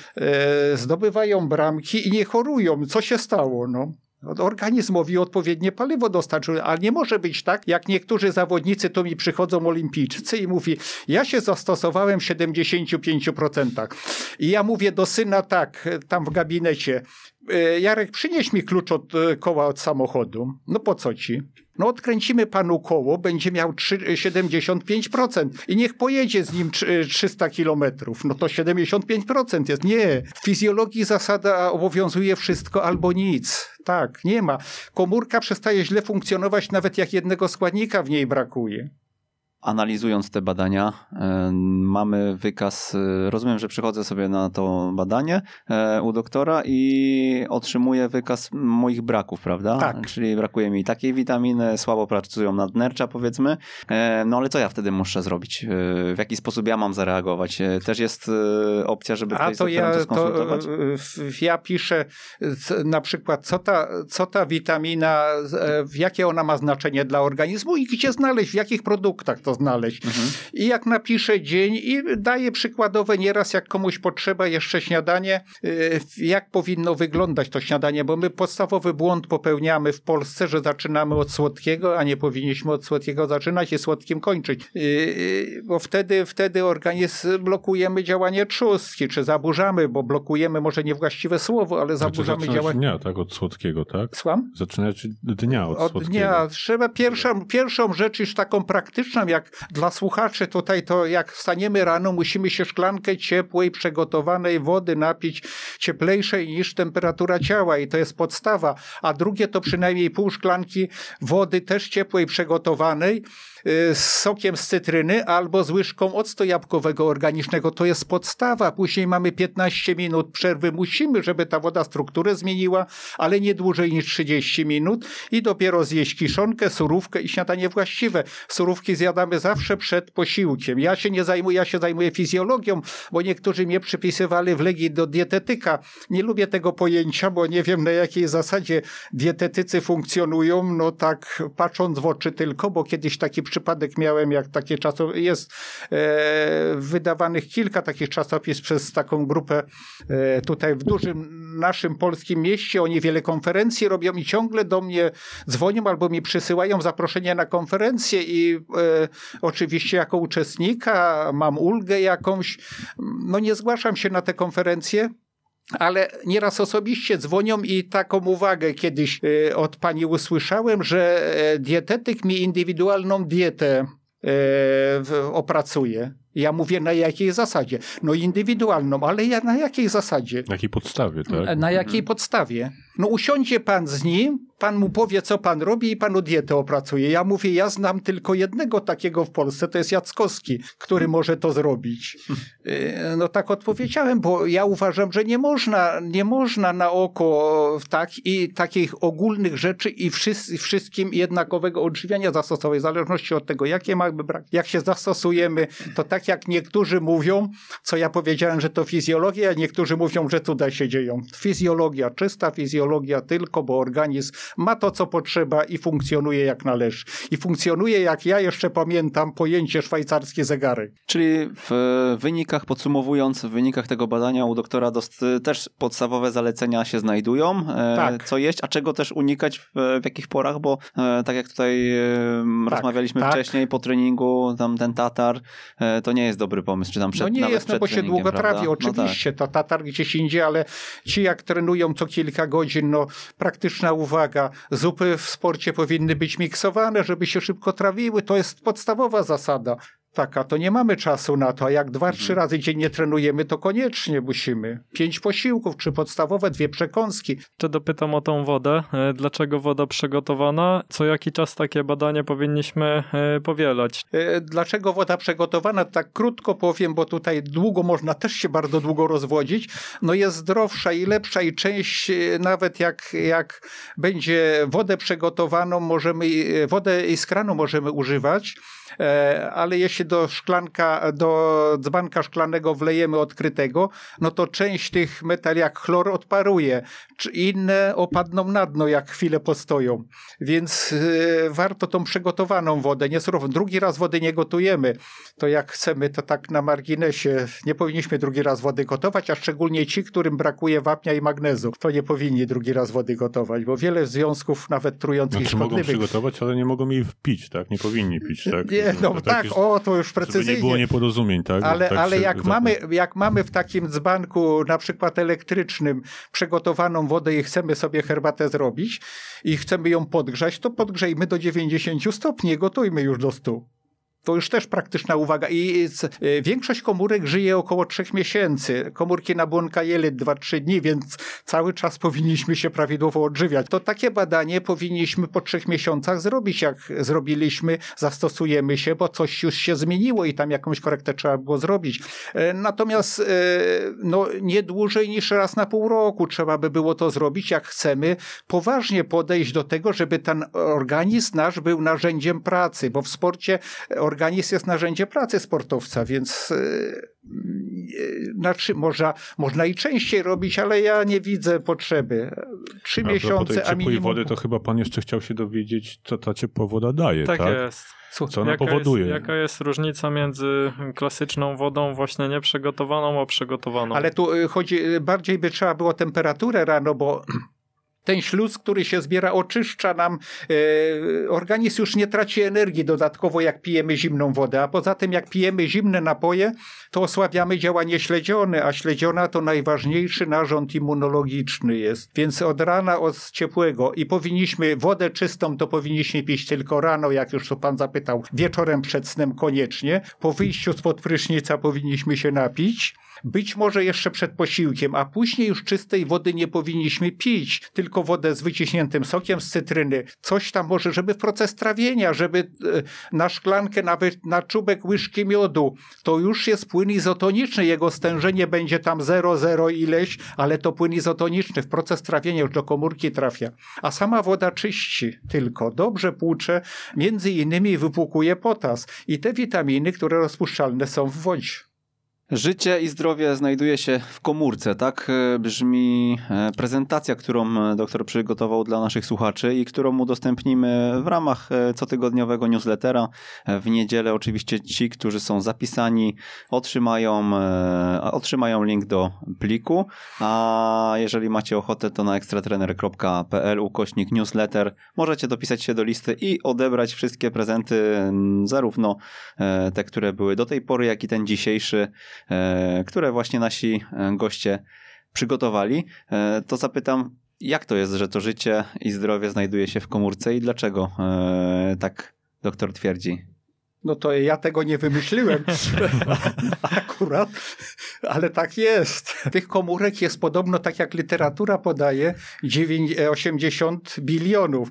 y, zdobywają bramki i nie chorują. Co się stało? No? Organizmowi odpowiednie paliwo dostarczył, ale nie może być tak, jak niektórzy zawodnicy to mi przychodzą olimpijczycy i mówi, ja się zastosowałem w 75%. I ja mówię do syna tak, tam w gabinecie, e, Jarek, przynieś mi klucz od e, koła od samochodu. No po co ci? No odkręcimy panu koło, będzie miał 3, 75% i niech pojedzie z nim 300 kilometrów. No to 75% jest. Nie. W fizjologii zasada obowiązuje wszystko albo nic. Tak, nie ma. Komórka przestaje źle funkcjonować nawet jak jednego składnika w niej brakuje analizując te badania, e, mamy wykaz. E, rozumiem, że przychodzę sobie na to badanie e, u doktora i otrzymuję wykaz moich braków, prawda? Tak. Czyli brakuje mi takiej witaminy, słabo pracują nadnercza, powiedzmy. No ale co ja wtedy muszę zrobić? W jaki sposób ja mam zareagować? Też jest opcja, żeby A to ja, to skonsultować? To, ja piszę na przykład, co ta, co ta witamina, jakie ona ma znaczenie dla organizmu i gdzie znaleźć, w jakich produktach to znaleźć. Mhm. I jak napiszę dzień i daję przykładowe nieraz, jak komuś potrzeba jeszcze śniadanie, y, jak powinno wyglądać to śniadanie, bo my podstawowy błąd popełniamy w Polsce, że zaczynamy od słodkiego, a nie powinniśmy od słodkiego zaczynać i słodkim kończyć. Y, y, bo wtedy, wtedy organizm blokujemy działanie trzustki, czy zaburzamy, bo blokujemy może niewłaściwe słowo, ale znaczy zaburzamy działanie. dnia, tak? Od słodkiego, tak? Słucham? Zaczynać dnia od, od słodkiego. dnia. Trzeba pierwszą, pierwszą rzecz już taką praktyczną, jak dla słuchaczy tutaj to jak wstaniemy rano, musimy się szklankę ciepłej, przygotowanej wody napić, cieplejszej niż temperatura ciała i to jest podstawa, a drugie to przynajmniej pół szklanki wody też ciepłej, przygotowanej, z sokiem z cytryny albo z łyżką octu jabłkowego organicznego. To jest podstawa. Później mamy 15 minut przerwy. Musimy, żeby ta woda strukturę zmieniła, ale nie dłużej niż 30 minut i dopiero zjeść kiszonkę, surówkę i śniadanie właściwe. Surówki zjadamy zawsze przed posiłkiem. Ja się nie zajmuję, ja się zajmuję fizjologią, bo niektórzy mnie przypisywali w Legii do dietetyka. Nie lubię tego pojęcia, bo nie wiem na jakiej zasadzie dietetycy funkcjonują, no tak patrząc w oczy tylko, bo kiedyś taki przypadek miałem, jak takie czasopis, jest e, wydawanych kilka takich czasopis przez taką grupę e, tutaj w dużym naszym polskim mieście. Oni wiele konferencji robią i ciągle do mnie dzwonią albo mi przysyłają zaproszenia na konferencję i e, oczywiście jako uczestnika mam ulgę jakąś. No nie zgłaszam się na te konferencje, ale nieraz osobiście dzwonią i taką uwagę kiedyś e, od pani usłyszałem, że e, dietetyk mi indywidualną dietę e, opracuje. Ja mówię na jakiej zasadzie? No indywidualną, ale ja na jakiej zasadzie? Na jakiej podstawie, tak? Na jakiej mhm. podstawie? No usiądzie pan z nim, pan mu powie, co pan robi i panu dietę opracuje. Ja mówię, ja znam tylko jednego takiego w Polsce, to jest Jackowski, który może to zrobić. E, no tak odpowiedziałem, bo ja uważam, że nie można, nie można na oko tak i takich ogólnych rzeczy i wszystkim jednakowego odżywiania zastosować, w zależności od tego, jakie mamy brak, jak się zastosujemy, to tak jak niektórzy mówią, co ja powiedziałem, że to fizjologia, a niektórzy mówią, że cuda się dzieją. Fizjologia, czysta fizjologia tylko, bo organizm ma to, co potrzeba i funkcjonuje jak należy. I funkcjonuje, jak ja jeszcze pamiętam, pojęcie szwajcarskie zegary. Czyli w wynikach, podsumowując, w wynikach tego badania u doktora Dost też podstawowe zalecenia się znajdują, e, tak. co jeść, a czego też unikać w, w jakich porach, bo e, tak jak tutaj tak, rozmawialiśmy tak. wcześniej po treningu, tam ten tatar, e, to nie jest dobry pomysł, czy tam przed, No nie jest, no bo się długo trawi, oczywiście, no tak. to tatar gdzieś indziej, ale ci jak trenują co kilka godzin, no praktyczna uwaga, zupy w sporcie powinny być miksowane, żeby się szybko trawiły, to jest podstawowa zasada. Tak, a to nie mamy czasu na to, a jak dwa, trzy mhm. razy dziennie trenujemy, to koniecznie musimy. Pięć posiłków, czy podstawowe, dwie przekąski. Czy dopytam o tą wodę. E, dlaczego woda przygotowana? Co jaki czas takie badanie powinniśmy e, powielać? E, dlaczego woda przygotowana? Tak krótko powiem, bo tutaj długo można też się bardzo długo rozwodzić. No jest zdrowsza i lepsza i część, nawet jak, jak będzie wodę przygotowaną, możemy, wodę z kranu możemy używać, ale jeśli do szklanka, do dzbanka szklanego wlejemy odkrytego, no to część tych metali jak chlor odparuje, czy inne opadną na dno, jak chwilę postoją. Więc y, warto tą przygotowaną wodę, nie surową. Drugi raz wody nie gotujemy. To jak chcemy, to tak na marginesie, nie powinniśmy drugi raz wody gotować, a szczególnie ci, którym brakuje wapnia i magnezu, to nie powinni drugi raz wody gotować, bo wiele związków, nawet trujących znaczy, szkodliwych... mogą przygotować, ale nie mogą jej pić, tak? Nie powinni pić, tak? Nie, no, no tak, jest, o, to już precyzyjnie. Żeby nie było nieporozumień, tak? Ale, tak ale jak, mamy, jak mamy w takim dzbanku, na przykład elektrycznym, przygotowaną wodę i chcemy sobie herbatę zrobić i chcemy ją podgrzać, to podgrzejmy do 90 stopni, gotujmy już do 100. To już też praktyczna uwaga. I y, większość komórek żyje około trzech miesięcy. Komórki nabłonka jelit 2-3 dni, więc cały czas powinniśmy się prawidłowo odżywiać. To takie badanie powinniśmy po trzech miesiącach zrobić. Jak zrobiliśmy, zastosujemy się, bo coś już się zmieniło i tam jakąś korektę trzeba było zrobić. E, natomiast e, no, nie dłużej niż raz na pół roku trzeba by było to zrobić, jak chcemy poważnie podejść do tego, żeby ten organizm nasz był narzędziem pracy, bo w sporcie organizm organizm jest narzędzie pracy sportowca, więc znaczy, można, można i częściej robić, ale ja nie widzę potrzeby. Trzy a miesiące, tej a minimum... wody to chyba pan jeszcze chciał się dowiedzieć, co ta ciepła woda daje, tak? Tak jest. Co ona jaka powoduje? Jest, jaka jest różnica między klasyczną wodą właśnie nieprzygotowaną, a przygotowaną? Ale tu y, chodzi, bardziej by trzeba było temperaturę rano, bo ten śluz, który się zbiera, oczyszcza nam, e, organizm już nie traci energii dodatkowo, jak pijemy zimną wodę, a poza tym, jak pijemy zimne napoje, to osłabiamy działanie śledziony, a śledziona to najważniejszy narząd immunologiczny jest. Więc od rana, od ciepłego i powinniśmy, wodę czystą to powinniśmy pić tylko rano, jak już to pan zapytał, wieczorem przed snem koniecznie. Po wyjściu spod prysznica powinniśmy się napić być może jeszcze przed posiłkiem, a później już czystej wody nie powinniśmy pić, tylko wodę z wyciśniętym sokiem z cytryny. Coś tam może, żeby w proces trawienia, żeby e, na szklankę, nawet na czubek łyżki miodu, to już jest płyn izotoniczny, jego stężenie będzie tam 0,0 ileś, ale to płyn izotoniczny w proces trawienia już do komórki trafia. A sama woda czyści tylko, dobrze płucze, między innymi wypłukuje potas i te witaminy, które rozpuszczalne są w wodzie. Życie i zdrowie znajduje się w komórce, tak e, brzmi e, prezentacja, którą e, doktor przygotował dla naszych słuchaczy i którą udostępnimy w ramach cotygodniowego newslettera. W niedzielę oczywiście ci, którzy są zapisani, otrzymają, otrzymają link do pliku, a jeżeli macie ochotę, to na ekstratrener.pl ukośnik newsletter. Możecie dopisać się do listy i odebrać wszystkie prezenty, zarówno te, które były do tej pory, jak i ten dzisiejszy które właśnie nasi e, goście przygotowali, e, to zapytam, jak to jest, że to życie i zdrowie znajduje się w komórce i dlaczego tak doktor twierdzi? No to ja tego nie wymyśliłem akurat, ale tak jest. Tych komórek jest podobno, tak jak literatura podaje, 9, 80 bilionów.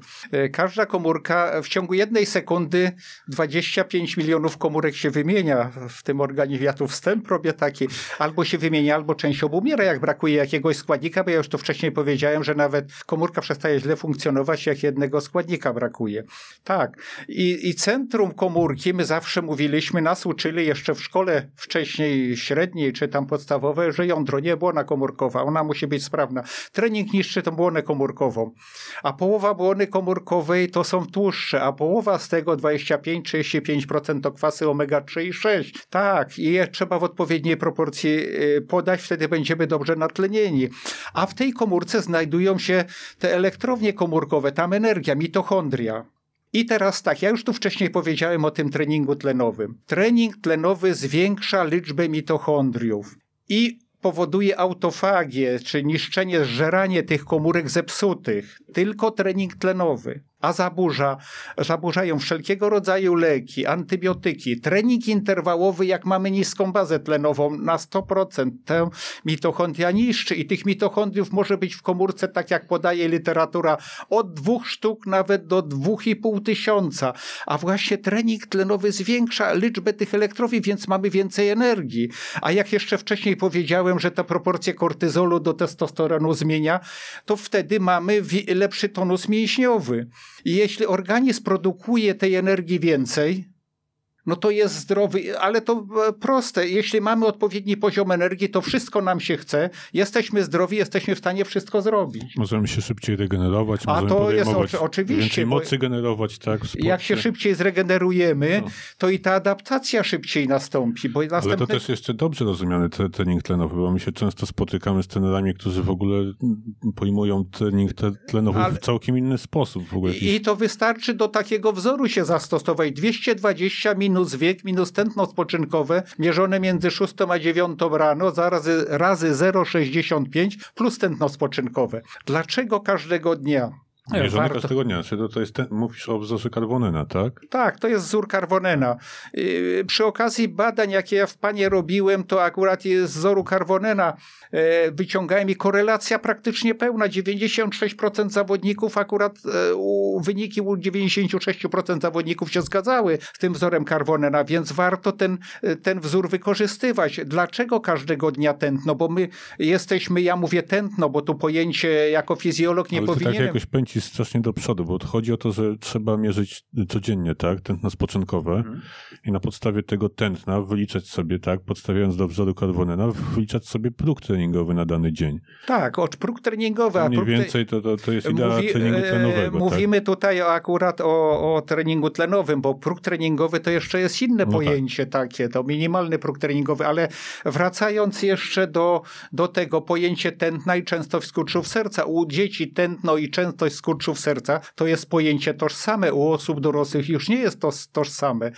Każda komórka w ciągu jednej sekundy 25 milionów komórek się wymienia w tym organizmie. Ja tu wstęp robię taki, albo się wymienia, albo część obumiera, jak brakuje jakiegoś składnika, bo ja już to wcześniej powiedziałem, że nawet komórka przestaje źle funkcjonować, jak jednego składnika brakuje. Tak. I, i centrum komórki, my zawsze mówiliśmy, nas uczyli jeszcze w szkole wcześniej średniej, czy tam podstawowej, że jądro nie błona komórkowa, ona musi być sprawna. Trening niszczy tą błonę komórkową, a połowa błony komórkowej to są tłuszcze, a połowa z tego 25-35% to kwasy omega-3 i 6. Tak, i je trzeba w odpowiedniej proporcji y, podać, wtedy będziemy dobrze natlenieni. A w tej komórce znajdują się te elektrownie komórkowe, tam energia, mitochondria. I teraz tak, ja już tu wcześniej powiedziałem o tym treningu tlenowym. Trening tlenowy zwiększa liczbę mitochondriów i powoduje autofagię, czy niszczenie, zżeranie tych komórek zepsutych. Tylko trening tlenowy a zaburza, zaburzają wszelkiego rodzaju leki, antybiotyki, trening interwałowy, jak mamy niską bazę tlenową na 100%, tę mitochondria niszczy i tych mitochondriów może być w komórce, tak jak podaje literatura, od dwóch sztuk nawet do dwóch i pół tysiąca, a właśnie trening tlenowy zwiększa liczbę tych elektrowni, więc mamy więcej energii. A jak jeszcze wcześniej powiedziałem, że ta proporcja kortyzolu do testosteronu zmienia, to wtedy mamy lepszy tonus mięśniowy. I jeśli organizm produkuje tej energii więcej, no to jest zdrowy, ale to e, proste. Jeśli mamy odpowiedni poziom energii, to wszystko nam się chce, jesteśmy zdrowi, jesteśmy w stanie wszystko zrobić. Możemy się szybciej regenerować, A możemy to jest oczy, oczywiście. Więcej mocy generować, tak? Jak się szybciej zregenerujemy, no. to i ta adaptacja szybciej nastąpi. Bo następne... Ale to też jeszcze dobrze rozumiany trening tlenowy, bo my się często spotykamy z trenerami, którzy w ogóle pojmują trening tlenowy Ale... w całkiem inny sposób. W ogóle I to wystarczy do takiego wzoru się zastosować. 220 minut minus wiek minus tętno spoczynkowe mierzone między 6 a 9 rano razy, razy 0,65 plus tętno spoczynkowe. Dlaczego każdego dnia? Mierzony warto... każdego dnia, czy to, to jest ten, mówisz o wzorze Carbonena, tak? Tak, to jest wzór Carbonena. Yy, przy okazji badań, jakie ja w Panie robiłem, to akurat jest z wzoru Carbonena E, wyciągałem i korelacja praktycznie pełna. 96% zawodników akurat e, u, wyniki u 96% zawodników się zgadzały z tym wzorem Carbonena, więc warto ten, e, ten wzór wykorzystywać. Dlaczego każdego dnia tętno? Bo my jesteśmy, ja mówię tętno, bo tu pojęcie jako fizjolog nie Ale powinienem... tak jakoś pęci strasznie do przodu, bo chodzi o to, że trzeba mierzyć codziennie, tak, tętno spoczynkowe mhm. i na podstawie tego tętna wyliczać sobie, tak, podstawiając do wzoru Carbonena, wyliczać sobie próg treningowy na dany dzień. Tak, od próg treningowy. A mniej więcej to, to, to jest idea mówi, treningu e, tlenowego. Mówimy tak? tutaj akurat o, o treningu tlenowym, bo próg treningowy to jeszcze jest inne no tak. pojęcie tak. takie, to minimalny próg treningowy, ale wracając jeszcze do, do tego pojęcie tętna i częstość skurczów serca. U dzieci tętno i częstość skurczów serca to jest pojęcie tożsame, u osób dorosłych już nie jest to tożsame.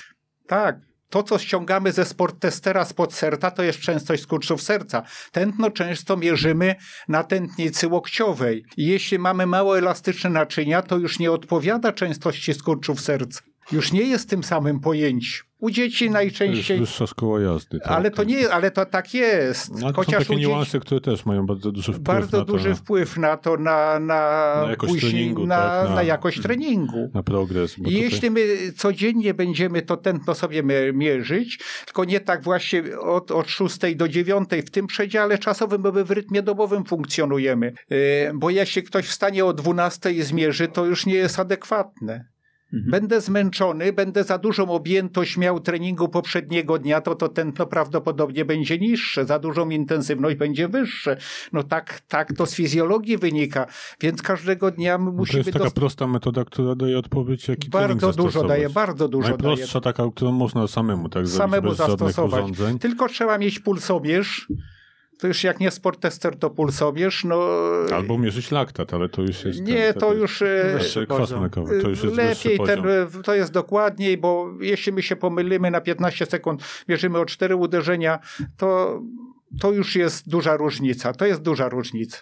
Tak, to, co ściągamy ze sporttestera spod serca, to jest częstość skurczów serca. Tętno często mierzymy na tętnicy łokciowej. Jeśli mamy mało elastyczne naczynia, to już nie odpowiada częstości skurczów serca. Już nie jest tym samym pojęciu. U dzieci najczęściej. To jest wyższa szkoła jazdy. Tak, ale to nie, ale to tak jest. No, to Chociaż są takie niuanse, które też mają bardzo duży wpływ bardzo na to, duży wpływ na to, na, na, na jakość później, treningu, na, tak, na, na, jakość treningu. Na progres. I tutaj... jeśli my codziennie będziemy to tętno sobie mierzyć, tylko nie tak właśnie od, od 6 do 9 w tym przedziale czasowym, bo my w rytmie dobowym funkcjonujemy. E, bo jeśli ktoś wstanie o 12 i zmierzy, to już nie jest adekwatne. Mhm. Będę zmęczony, będę za dużą objętość miał treningu poprzedniego dnia, to to tętno prawdopodobnie będzie niższe, za dużą intensywność będzie wyższe. No tak, tak to z fizjologii wynika, więc każdego dnia my musimy... To jest taka prosta metoda, która daje odpowiedź, jaki Bardzo dużo daje, bardzo dużo Najprostsza daje. taka, którą można samemu tak samemu zrobić, bez zastosować. Tylko trzeba mieć pulsomierz, to już jak nie sport tester, to pulsomierz. No... Albo mierzyć laktat, ale to już jest... Nie, ten, to już... E, kwas mlekowy, to już jest Lepiej, ten, to jest dokładniej, bo jeśli my się pomylimy na 15 sekund, mierzymy o 4 uderzenia, to, to już jest duża różnica. To jest duża różnica.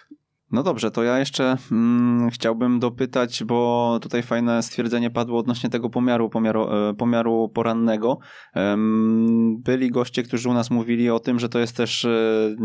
No dobrze, to ja jeszcze mm, chciałbym dopytać, bo tutaj fajne stwierdzenie padło odnośnie tego pomiaru, pomiaru, e, pomiaru porannego. Byli goście, którzy u nas mówili o tym, że to jest też e,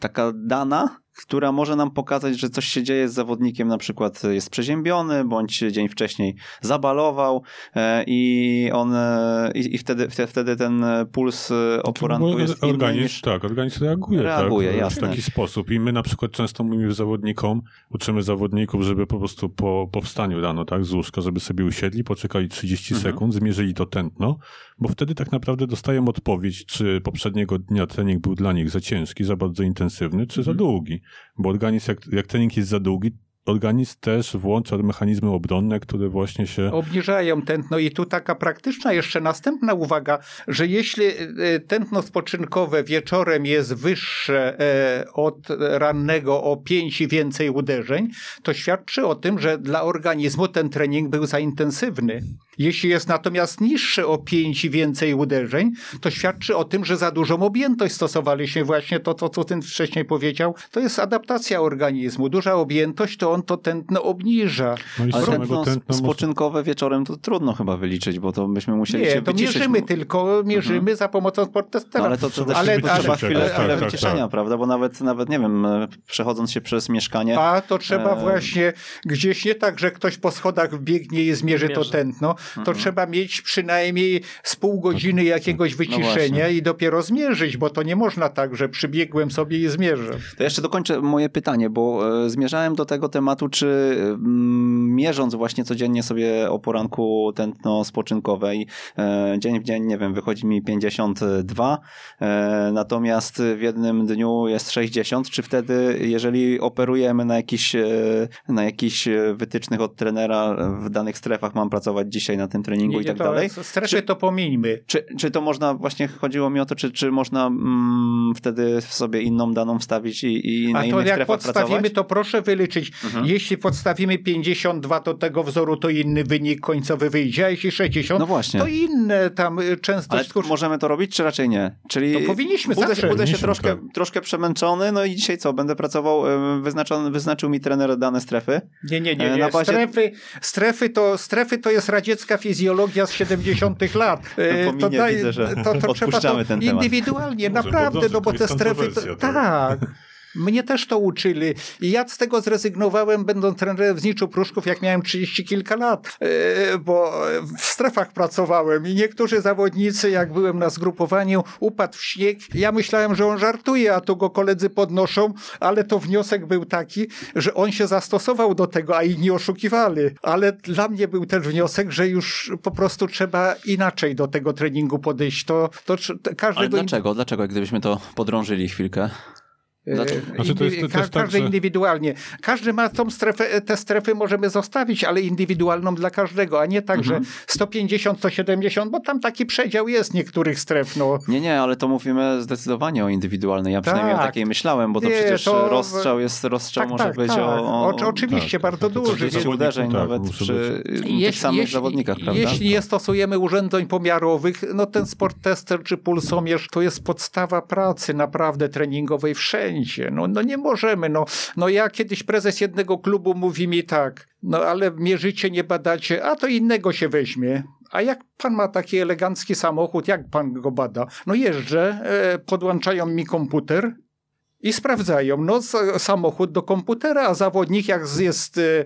taka dana, która może nam pokazać, że coś się dzieje z zawodnikiem, na przykład jest przeziębiony, bądź dzień wcześniej zabalował e, i on e, i, i wtedy, wtedy, ten puls e, o poranku Bo jest inny organizm, niż... Tak, organizm reaguje, Reaguje, tak, jasne. w taki sposób. I my na przykład często mówimy zawodnikom, uczymy zawodników, żeby po prostu po powstaniu rano, tak, z łóżka, żeby sobie usiedli, poczekali 30 Mhm. sekund, zmierzyli to tętno, bo wtedy tak naprawdę dostają odpowiedź, czy poprzedniego dnia trening był dla nich za ciężki, za bardzo intensywny, czy za Mhm. długi. Bo organizm, jak, jak trening jest za długi, organizm też włącza mechanizmy obronne, które właśnie się... Obniżają tętno i tu taka praktyczna jeszcze następna uwaga, że jeśli e, tętno spoczynkowe wieczorem jest wyższe e, od rannego o 5 i więcej uderzeń, to świadczy o tym, że dla organizmu ten trening był za intensywny. Jeśli jest natomiast niższy o 5 i więcej uderzeń, to świadczy o tym, że za dużą objętość stosowaliśmy. Właśnie to, to co ten wcześniej powiedział, to jest adaptacja organizmu. Duża objętość to on to tętno obniża. No i Ale tętno tętna można- spoczynkowe wieczorem to trudno chyba wyliczyć, bo to byśmy musieli się Nie, to wyciszyć. mierzymy tylko, mierzymy za pomocą No, sporttestera. ale to, to też Ale- ale, trzeba chwilę, ale- chwilę tak, tak, wyciszenia, tak. prawda? Bo nawet, nawet, nie wiem, e, przechodząc się przez mieszkanie, A to trzeba E, właśnie gdzieś nie tak, że ktoś po schodach biegnie i zmierzy to tętno, to Mhm. trzeba mieć przynajmniej z pół godziny jakiegoś wyciszenia No i dopiero zmierzyć, bo to nie można tak, że przybiegłem sobie i zmierzę. To jeszcze dokończę moje pytanie, bo e, zmierzałem do tego tematu, czy mm, mierząc właśnie codziennie sobie o poranku tętno spoczynkowe i e, dzień w dzień, nie wiem, wychodzi mi 52, e, natomiast w jednym dniu jest 60, czy wtedy, jeżeli operujemy na jakichś, e, na jakichś e, wytycznych od trenera w danych strefach, mam pracować dzisiaj na tym treningu i tak to, dalej, Strefy to pomińmy. czy, czy to można, właśnie chodziło mi o to, czy, czy można mm, wtedy sobie inną daną wstawić i, i na A to innych jak strefach podstawimy, pracować? to proszę wyliczyć. Mhm. Jeśli podstawimy 52 do tego wzoru, to inny wynik końcowy wyjdzie, a jeśli 60, No właśnie. to inne tam y, Ale częstość skurcz... możemy to robić, czy raczej nie? Czyli To powinniśmy budzę, zawsze. się- budzę się Powinniśmy, troszkę, tak. troszkę przemęczony, no i dzisiaj co? Będę pracował, wyznaczony, wyznaczył mi trener dane strefy. Nie, nie, nie. na nie. bazie- Strefy, strefy, to, strefy to jest radziecka fizjologia z 70 lat. No, to, pominie, widzę, że to, to trzeba odpuszczamy to ten temat. indywidualnie, Może naprawdę, no bo te strefy... To, tak. Mnie też to uczyli. I ja z tego zrezygnowałem, będąc trenerem w Zniczu Pruszków, jak miałem 30 kilka lat, e, bo w strefach pracowałem i niektórzy zawodnicy, jak byłem na zgrupowaniu, upadł w śnieg. Ja myślałem, że on żartuje, a tu go koledzy podnoszą, ale to wniosek był taki, że on się zastosował do tego, a inni oszukiwali. Ale dla mnie był też wniosek, że już po prostu trzeba inaczej do tego treningu podejść. To, to trz- Ale każdego dlaczego? Dlaczego, jak gdybyśmy to podrążyli chwilkę? E, Znaczy, to jest- to indy- ka- też tak, każdy że- indywidualnie. Każdy ma tą strefę, te strefy możemy zostawić, ale indywidualną dla każdego, a nie tak, Mhm. że 150, 170, bo tam taki przedział jest niektórych stref. No. Nie, nie, ale to mówimy zdecydowanie o indywidualnej. Ja przynajmniej o Tak. takiej myślałem, bo to Nie, przecież to- rozstrzał jest, rozstrzał Tak, może tak, być tak. o, o, Oczy- oczywiście, tak, bardzo tak, to duży. 40 zawodników, uderzeń tak, nawet przy być- tych samych zawodnikach, prawda? Jeśli nie stosujemy urządzeń pomiarowych, no ten sport tester czy pulsomierz to jest podstawa pracy naprawdę treningowej wszędzie. No, no nie możemy. No, no ja kiedyś prezes jednego klubu mówi mi tak, no ale mierzycie, nie badacie, a to innego się weźmie. A jak pan ma taki elegancki samochód, jak pan go bada? No jeżdżę, e, podłączają mi komputer, i sprawdzają, no samochód do komputera, a zawodnik jak jest e,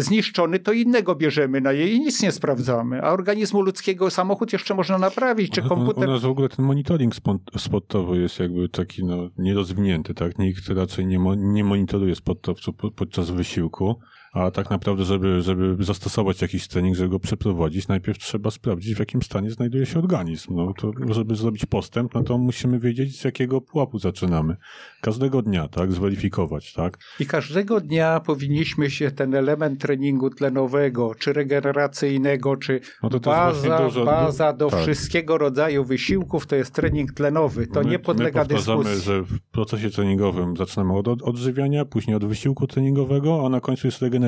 zniszczony, to innego bierzemy na jej i nic nie sprawdzamy. A organizmu ludzkiego samochód jeszcze można naprawić, czy komputer... U nas w ogóle ten monitoring sportowy jest jakby taki no, nierozwinięty, tak? Nikt raczej nie, mo- nie monitoruje sportowców po- podczas wysiłku, a tak naprawdę, żeby, żeby zastosować jakiś trening, żeby go przeprowadzić, najpierw trzeba sprawdzić, w jakim stanie znajduje się organizm. No to, żeby zrobić postęp, no to musimy wiedzieć, z jakiego pułapu zaczynamy. Każdego dnia, tak? Zweryfikować, tak? I każdego dnia powinniśmy się ten element treningu tlenowego, czy regeneracyjnego, czy No to to baza, dużo- baza do tak. wszystkiego rodzaju wysiłków, to jest trening tlenowy. To my, nie podlega my dyskusji. że w procesie treningowym zaczynamy od od odżywiania, później od wysiłku treningowego, a na końcu jest regeneracja,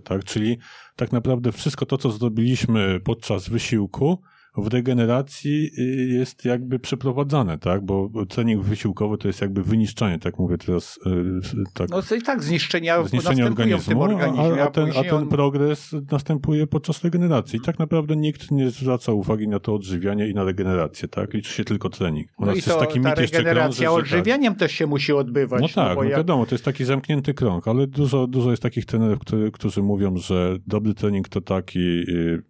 tak? Czyli tak naprawdę wszystko to, co zrobiliśmy podczas wysiłku, w regeneracji y, jest jakby przeprowadzane, tak? Bo trening wysiłkowy to jest jakby wyniszczanie, tak mówię teraz. y, Tak, No to i tak zniszczenia, tym organizmu, a, a, ten, a ten on- progres następuje podczas regeneracji. I tak naprawdę nikt nie zwraca uwagi na to odżywianie i na regenerację, tak? Liczy się tylko trening. U No i jest to, taki ta regeneracja krąży, tak. odżywianiem też się musi odbywać. No tak, bo no jak- wiadomo, to jest taki zamknięty krąg, ale dużo, dużo jest takich trenerów, który, którzy mówią, że dobry trening to taki, y,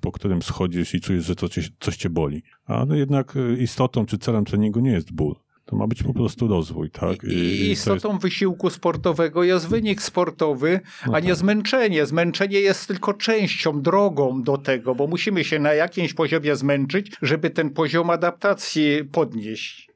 po którym schodzisz i czujesz, że to cię, coś cię boli. A no jednak y, istotą czy celem treningu nie jest ból. To ma być po prostu rozwój, tak? I, I jest- istotą wysiłku sportowego jest wynik sportowy, No a nie tak. zmęczenie. Zmęczenie jest tylko częścią, drogą do tego, bo musimy się na jakimś poziomie zmęczyć, żeby ten poziom adaptacji podnieść.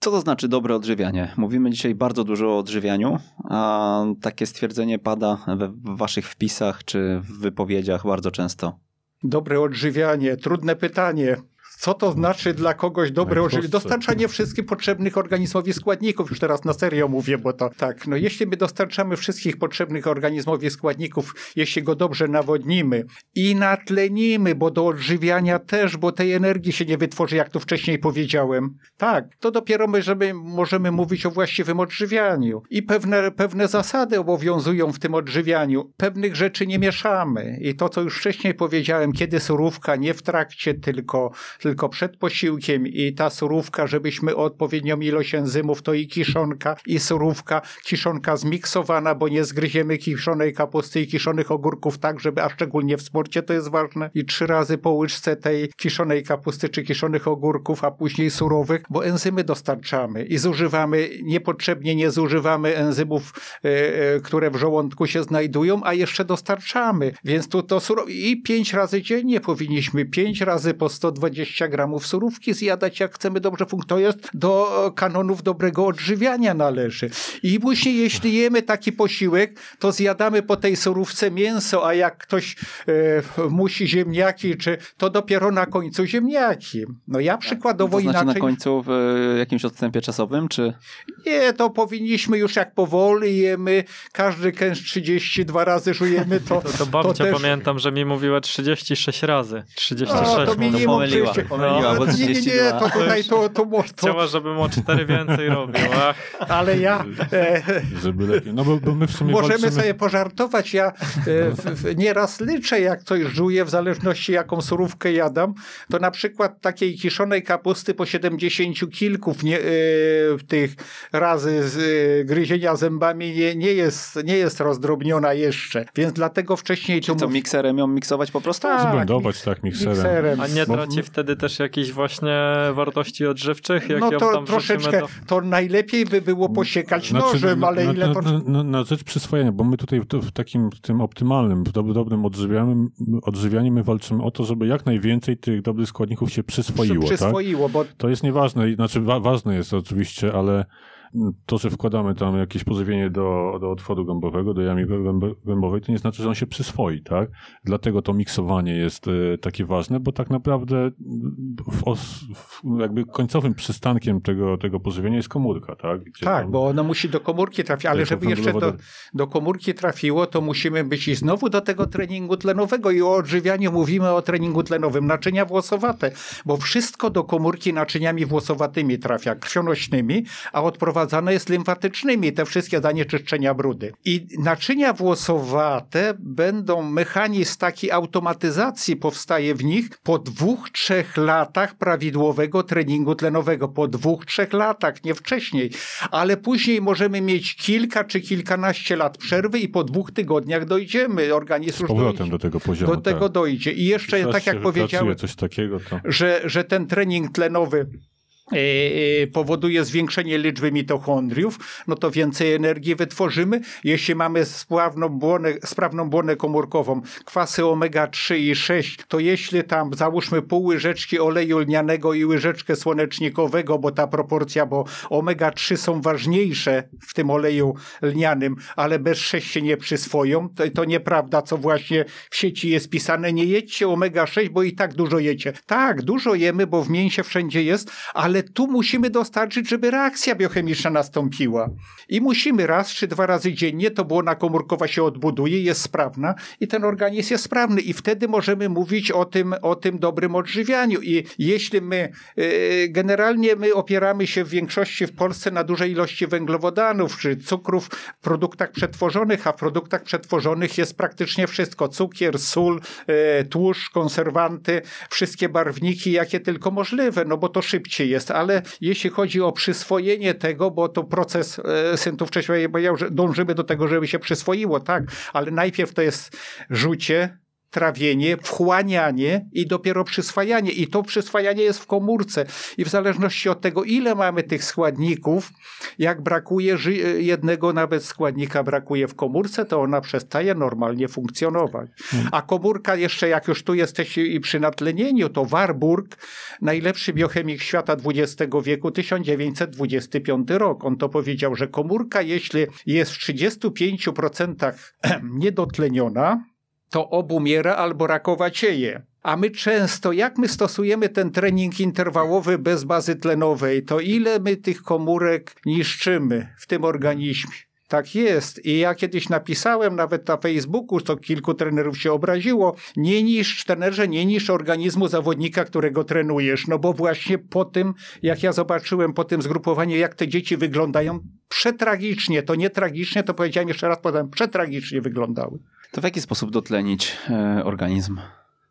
Co to znaczy dobre odżywianie? Mówimy dzisiaj bardzo dużo o odżywianiu, a takie stwierdzenie pada we w waszych wpisach czy w wypowiedziach bardzo często. Dobre odżywianie, trudne pytanie. Co to znaczy dla kogoś dobre odżywianie? Dostarczanie wszystkich potrzebnych organizmowi składników. Już teraz na serio mówię, bo to tak. No jeśli my dostarczamy wszystkich potrzebnych organizmowi składników, jeśli go dobrze nawodnimy i natlenimy, bo do odżywiania też, bo tej energii się nie wytworzy, jak tu wcześniej powiedziałem. Tak, to dopiero my żeby możemy mówić o właściwym odżywianiu. I pewne, pewne zasady obowiązują w tym odżywianiu. Pewnych rzeczy nie mieszamy. I to, co już wcześniej powiedziałem, kiedy surówka, nie w trakcie, tylko, tylko przed posiłkiem i ta surówka, żebyśmy odpowiednią ilość enzymów, to i kiszonka, i surówka, kiszonka zmiksowana, bo nie zgryziemy kiszonej kapusty i kiszonych ogórków tak, żeby, a szczególnie w sporcie to jest ważne, i trzy razy po łyżce tej kiszonej kapusty czy kiszonych ogórków, a później surowych, bo enzymy dostarczamy i zużywamy, niepotrzebnie nie zużywamy enzymów, e, które w żołądku się znajdują, a jeszcze dostarczamy, więc tu to suro... i pięć razy dziennie powinniśmy, pięć razy po 120 gramów surówki zjadać, jak chcemy dobrze funkcjonować. To jest do kanonów dobrego odżywiania należy. I później, jeśli jemy taki posiłek, to zjadamy po tej surówce mięso, a jak ktoś e, musi ziemniaki, czy to dopiero na końcu ziemniaki. No ja przykładowo To znaczy inaczej... na końcu w e, jakimś odstępie czasowym, czy Nie, to powinniśmy już jak powoli jemy, każdy kęs 32 razy żujemy, to, To, to babcia też... pamiętam, że mi mówiła 36 razy. 36 A, to minimum pomyliła, 30. pomyliła, bo nie, nie, nie, 32. to tutaj to, to, to, to Chciała, żebym o 4 więcej robił. Ach, ale ja e, Żeby lepiej. No bo, bo my w sumie możemy walczymy... sobie pożartować. Ja e, w, w, nieraz liczę, jak coś żuję, w zależności jaką surówkę jadam, to na przykład takiej kiszonej kapusty po 70 kilków nie, e, tych razy z, e, gryzienia zębami nie, nie, jest, nie jest rozdrobniona jeszcze, więc dlatego wcześniej co mów- mikserem ją miksować po prostu? Tak, Zblendować tak mikserem. mikserem. a nie Bo- traci wtedy też jakichś właśnie wartości odżywczych, jak no to tam troszeczkę, do... to najlepiej by było posiekać nożem, na, ale na, ile to... na, na, na rzecz przyswojenia, bo my tutaj w, w takim tym optymalnym, w dob- dobrym odżywianiu, odżywianiu my walczymy o to, żeby jak najwięcej tych dobrych składników się przyswoiło. Tak? przyswoiło, bo To jest nieważne, znaczy wa ważne jest oczywiście, ale to, że wkładamy tam jakieś pożywienie do, do otworu gębowego, do jamy gęb- gębowej, to nie znaczy, że on się przyswoi, tak? Dlatego to miksowanie jest e, takie ważne, bo tak naprawdę w os, w jakby końcowym przystankiem tego, tego pożywienia jest komórka, tak? Gdzie tak, tam- bo ono musi do komórki trafić, ale Jako żeby jeszcze do, do komórki trafiło, to musimy być i znowu do tego treningu tlenowego i o odżywianiu mówimy o treningu tlenowym. Naczynia włosowate, bo wszystko do komórki naczyniami włosowatymi trafia, krwionośnymi, a odprowadzane jest limfatycznymi, te wszystkie zanieczyszczenia brudy. I naczynia włosowate będą, mechanizm takiej automatyzacji powstaje w nich po dwóch, trzech latach prawidłowego treningu tlenowego. Po dwóch, trzech latach, nie wcześniej. Ale później możemy mieć kilka czy kilkanaście lat przerwy i po dwóch tygodniach dojdziemy. Organizm z powrotem dojdzie. do tego poziomu. Do tego tak. dojdzie. I jeszcze, tak jak powiedziałem, coś takiego, to... że, że ten trening tlenowy powoduje zwiększenie liczby mitochondriów, no to więcej energii wytworzymy. Jeśli mamy sprawną błonę, sprawną błonę komórkową, kwasy omega-3 i 6, to jeśli tam załóżmy pół łyżeczki oleju lnianego i łyżeczkę słonecznikowego, bo ta proporcja, bo omega-3 są ważniejsze w tym oleju lnianym, ale bez 6 się nie przyswoją, to, to nieprawda, co właśnie w sieci jest pisane, nie jedźcie omega-6, bo i tak dużo jecie. Tak, dużo jemy, bo w mięsie wszędzie jest, ale ale tu musimy dostarczyć, żeby reakcja biochemiczna nastąpiła. I musimy raz czy dwa razy dziennie, to błona komórkowa się odbuduje, jest sprawna i ten organizm jest sprawny i wtedy możemy mówić o tym, o tym dobrym odżywianiu. I jeśli my, y, generalnie my opieramy się w większości w Polsce na dużej ilości węglowodanów czy cukrów w produktach przetworzonych, a w produktach przetworzonych jest praktycznie wszystko. Cukier, sól, y, tłuszcz, konserwanty, wszystkie barwniki, jakie tylko możliwe, no bo to szybciej jest. Ale jeśli chodzi o przyswojenie tego, bo to proces y, syntów wcześniej powiedział, że dążymy do tego, żeby się przyswoiło, tak, ale najpierw to jest rzucie, trawienie, wchłanianie i dopiero przyswajanie. I to przyswajanie jest w komórce. I w zależności od tego, ile mamy tych składników, jak brakuje jednego nawet składnika brakuje w komórce, to ona przestaje normalnie funkcjonować. A komórka jeszcze, jak już tu jesteście i przy natlenieniu, to Warburg, najlepszy biochemik świata XX wieku, 1925 rok. On to powiedział, że komórka, jeśli jest w 35% niedotleniona, to obumiera albo rakowacieje. A my często, jak my stosujemy ten trening interwałowy bez bazy tlenowej, to ile my tych komórek niszczymy w tym organizmie? Tak jest. I ja kiedyś napisałem nawet na Facebooku, to kilku trenerów się obraziło, nie niszcz trenerze, nie niszcz organizmu zawodnika, którego trenujesz. No bo właśnie po tym, jak ja zobaczyłem po tym zgrupowaniu, jak te dzieci wyglądają, przetragicznie, to nie tragicznie, to powiedziałem jeszcze raz, powiem, przetragicznie wyglądały. To w jaki sposób dotlenić e, organizm?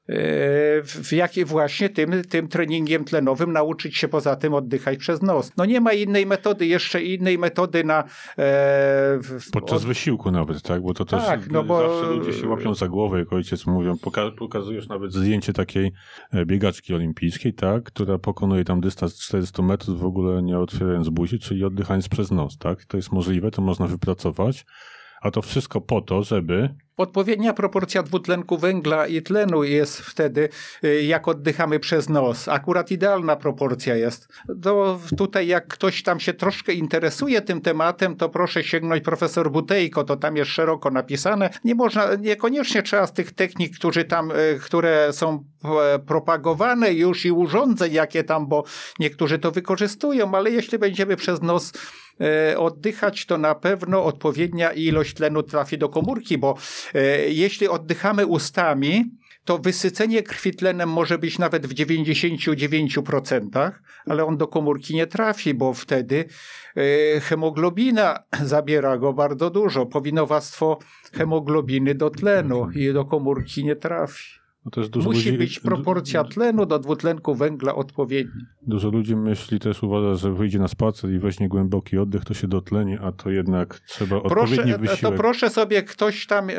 E, w jaki właśnie tym, tym treningiem tlenowym nauczyć się poza tym oddychać przez nos. No nie ma innej metody, jeszcze innej metody na... E, w, Podczas od... wysiłku nawet, tak? Bo to też tak, no bo... zawsze ludzie się łapią za głowę, jak ojciec mówią. Poka pokazujesz nawet zdjęcie takiej e, biegaczki olimpijskiej, tak? Która pokonuje tam dystans 400 metrów w ogóle nie otwierając buzi, czyli oddychając przez nos, tak? To jest możliwe, to można wypracować. A to wszystko po to, żeby Odpowiednia proporcja dwutlenku węgla i tlenu jest wtedy, y, jak oddychamy przez nos. Akurat idealna proporcja jest. To tutaj jak ktoś tam się troszkę interesuje tym tematem, to proszę sięgnąć profesor Butejko, to tam jest szeroko napisane. Nie można, niekoniecznie trzeba z tych technik, którzy tam, y, które są propagowane już i urządzeń, jakie tam, bo niektórzy to wykorzystują, ale jeśli będziemy przez nos e, oddychać, to na pewno odpowiednia ilość tlenu trafi do komórki, bo E, jeśli oddychamy ustami, to wysycenie krwi tlenem może być nawet w 99%, ale on do komórki nie trafi, bo wtedy e, hemoglobina zabiera go bardzo dużo. Powinowactwo hemoglobiny do tlenu i do komórki nie trafi. No Musi ludzi, być proporcja tlenu do dwutlenku węgla odpowiednia. Dużo ludzi myśli też uważa, że wyjdzie na spacer i weźmie głęboki oddech, to się dotleni, a to jednak trzeba proszę, odpowiedni wysiłek. To proszę sobie ktoś tam, e,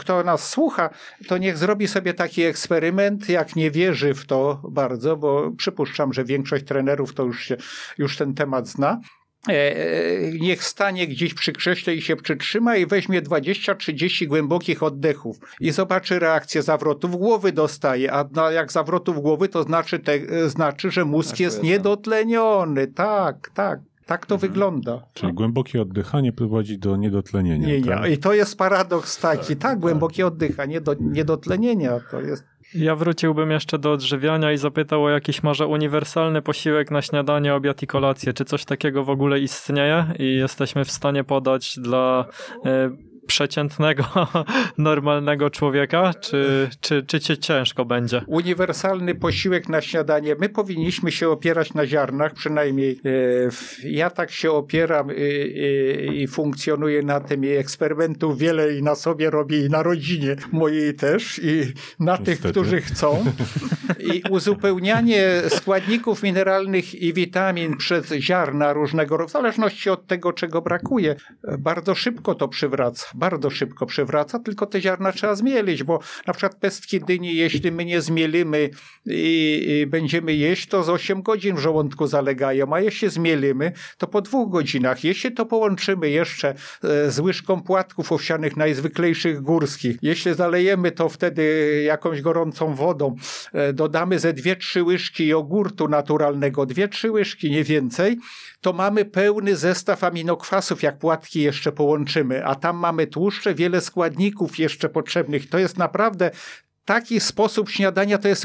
kto nas słucha, to niech zrobi sobie taki eksperyment, jak nie wierzy w to bardzo, bo przypuszczam, że większość trenerów to już, się, już ten temat zna E, e, niech stanie gdzieś przy krześle i się przytrzyma i weźmie 20-30 głębokich oddechów i zobaczy reakcję zawrotów głowy dostaje, a jak zawrotów głowy to znaczy, te, e, znaczy że mózg tak jest, jest niedotleniony. Tak, tak. Tak to mhm. wygląda. Czyli głębokie oddychanie prowadzi do niedotlenienia. Nie, tak? I to jest paradoks taki. Tak, tak głębokie oddychanie do niedotlenienia. To jest ja wróciłbym jeszcze do odżywiania i zapytał o jakiś może uniwersalny posiłek na śniadanie, obiad i kolację. Czy coś takiego w ogóle istnieje i jesteśmy w stanie podać dla e, przeciętnego, normalnego człowieka, czy, czy, czy cię ciężko będzie? Uniwersalny posiłek na śniadanie. My powinniśmy się opierać na ziarnach, przynajmniej e, ja tak się opieram i, i, i funkcjonuję na tym i eksperymentów wiele i na sobie robię i na rodzinie mojej też i na Niestety. tych, którzy chcą. I uzupełnianie składników mineralnych i witamin przez ziarna różnego rodzaju, w zależności od tego, czego brakuje, bardzo szybko to przywraca bardzo szybko przewraca, tylko te ziarna trzeba zmielić, bo na przykład pestki dyni, jeśli my nie zmielimy i, i będziemy jeść, to z 8 godzin w żołądku zalegają, a jeśli zmielimy, to po dwóch godzinach. Jeśli to połączymy jeszcze e, z łyżką płatków owsianych najzwyklejszych górskich, jeśli zalejemy to wtedy jakąś gorącą wodą, e, dodamy ze dwie, trzy łyżki jogurtu naturalnego, dwie, trzy łyżki, nie więcej, to mamy pełny zestaw aminokwasów, jak płatki jeszcze połączymy, a tam mamy tłuszcze, wiele składników jeszcze potrzebnych. To jest naprawdę taki sposób śniadania to jest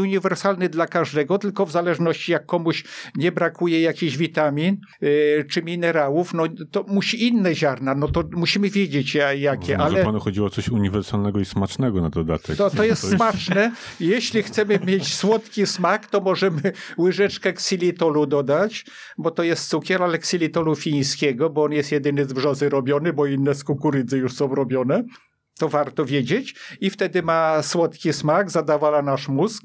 uniwersalny dla każdego, tylko w zależności jak komuś nie brakuje jakichś witamin yy, czy minerałów, no to musi inne ziarna, no to musimy wiedzieć jakie. Może ale... panu chodziło o coś uniwersalnego i smacznego na dodatek. To, to jest to smaczne. Jeśli chcemy mieć słodki smak, to możemy łyżeczkę ksylitolu dodać, bo to jest cukier, ale ksylitolu fińskiego, bo on jest jedyny z brzozy robiony, bo inne z kukurydzy już są robione to warto wiedzieć i wtedy ma słodki smak, zadawala nasz mózg.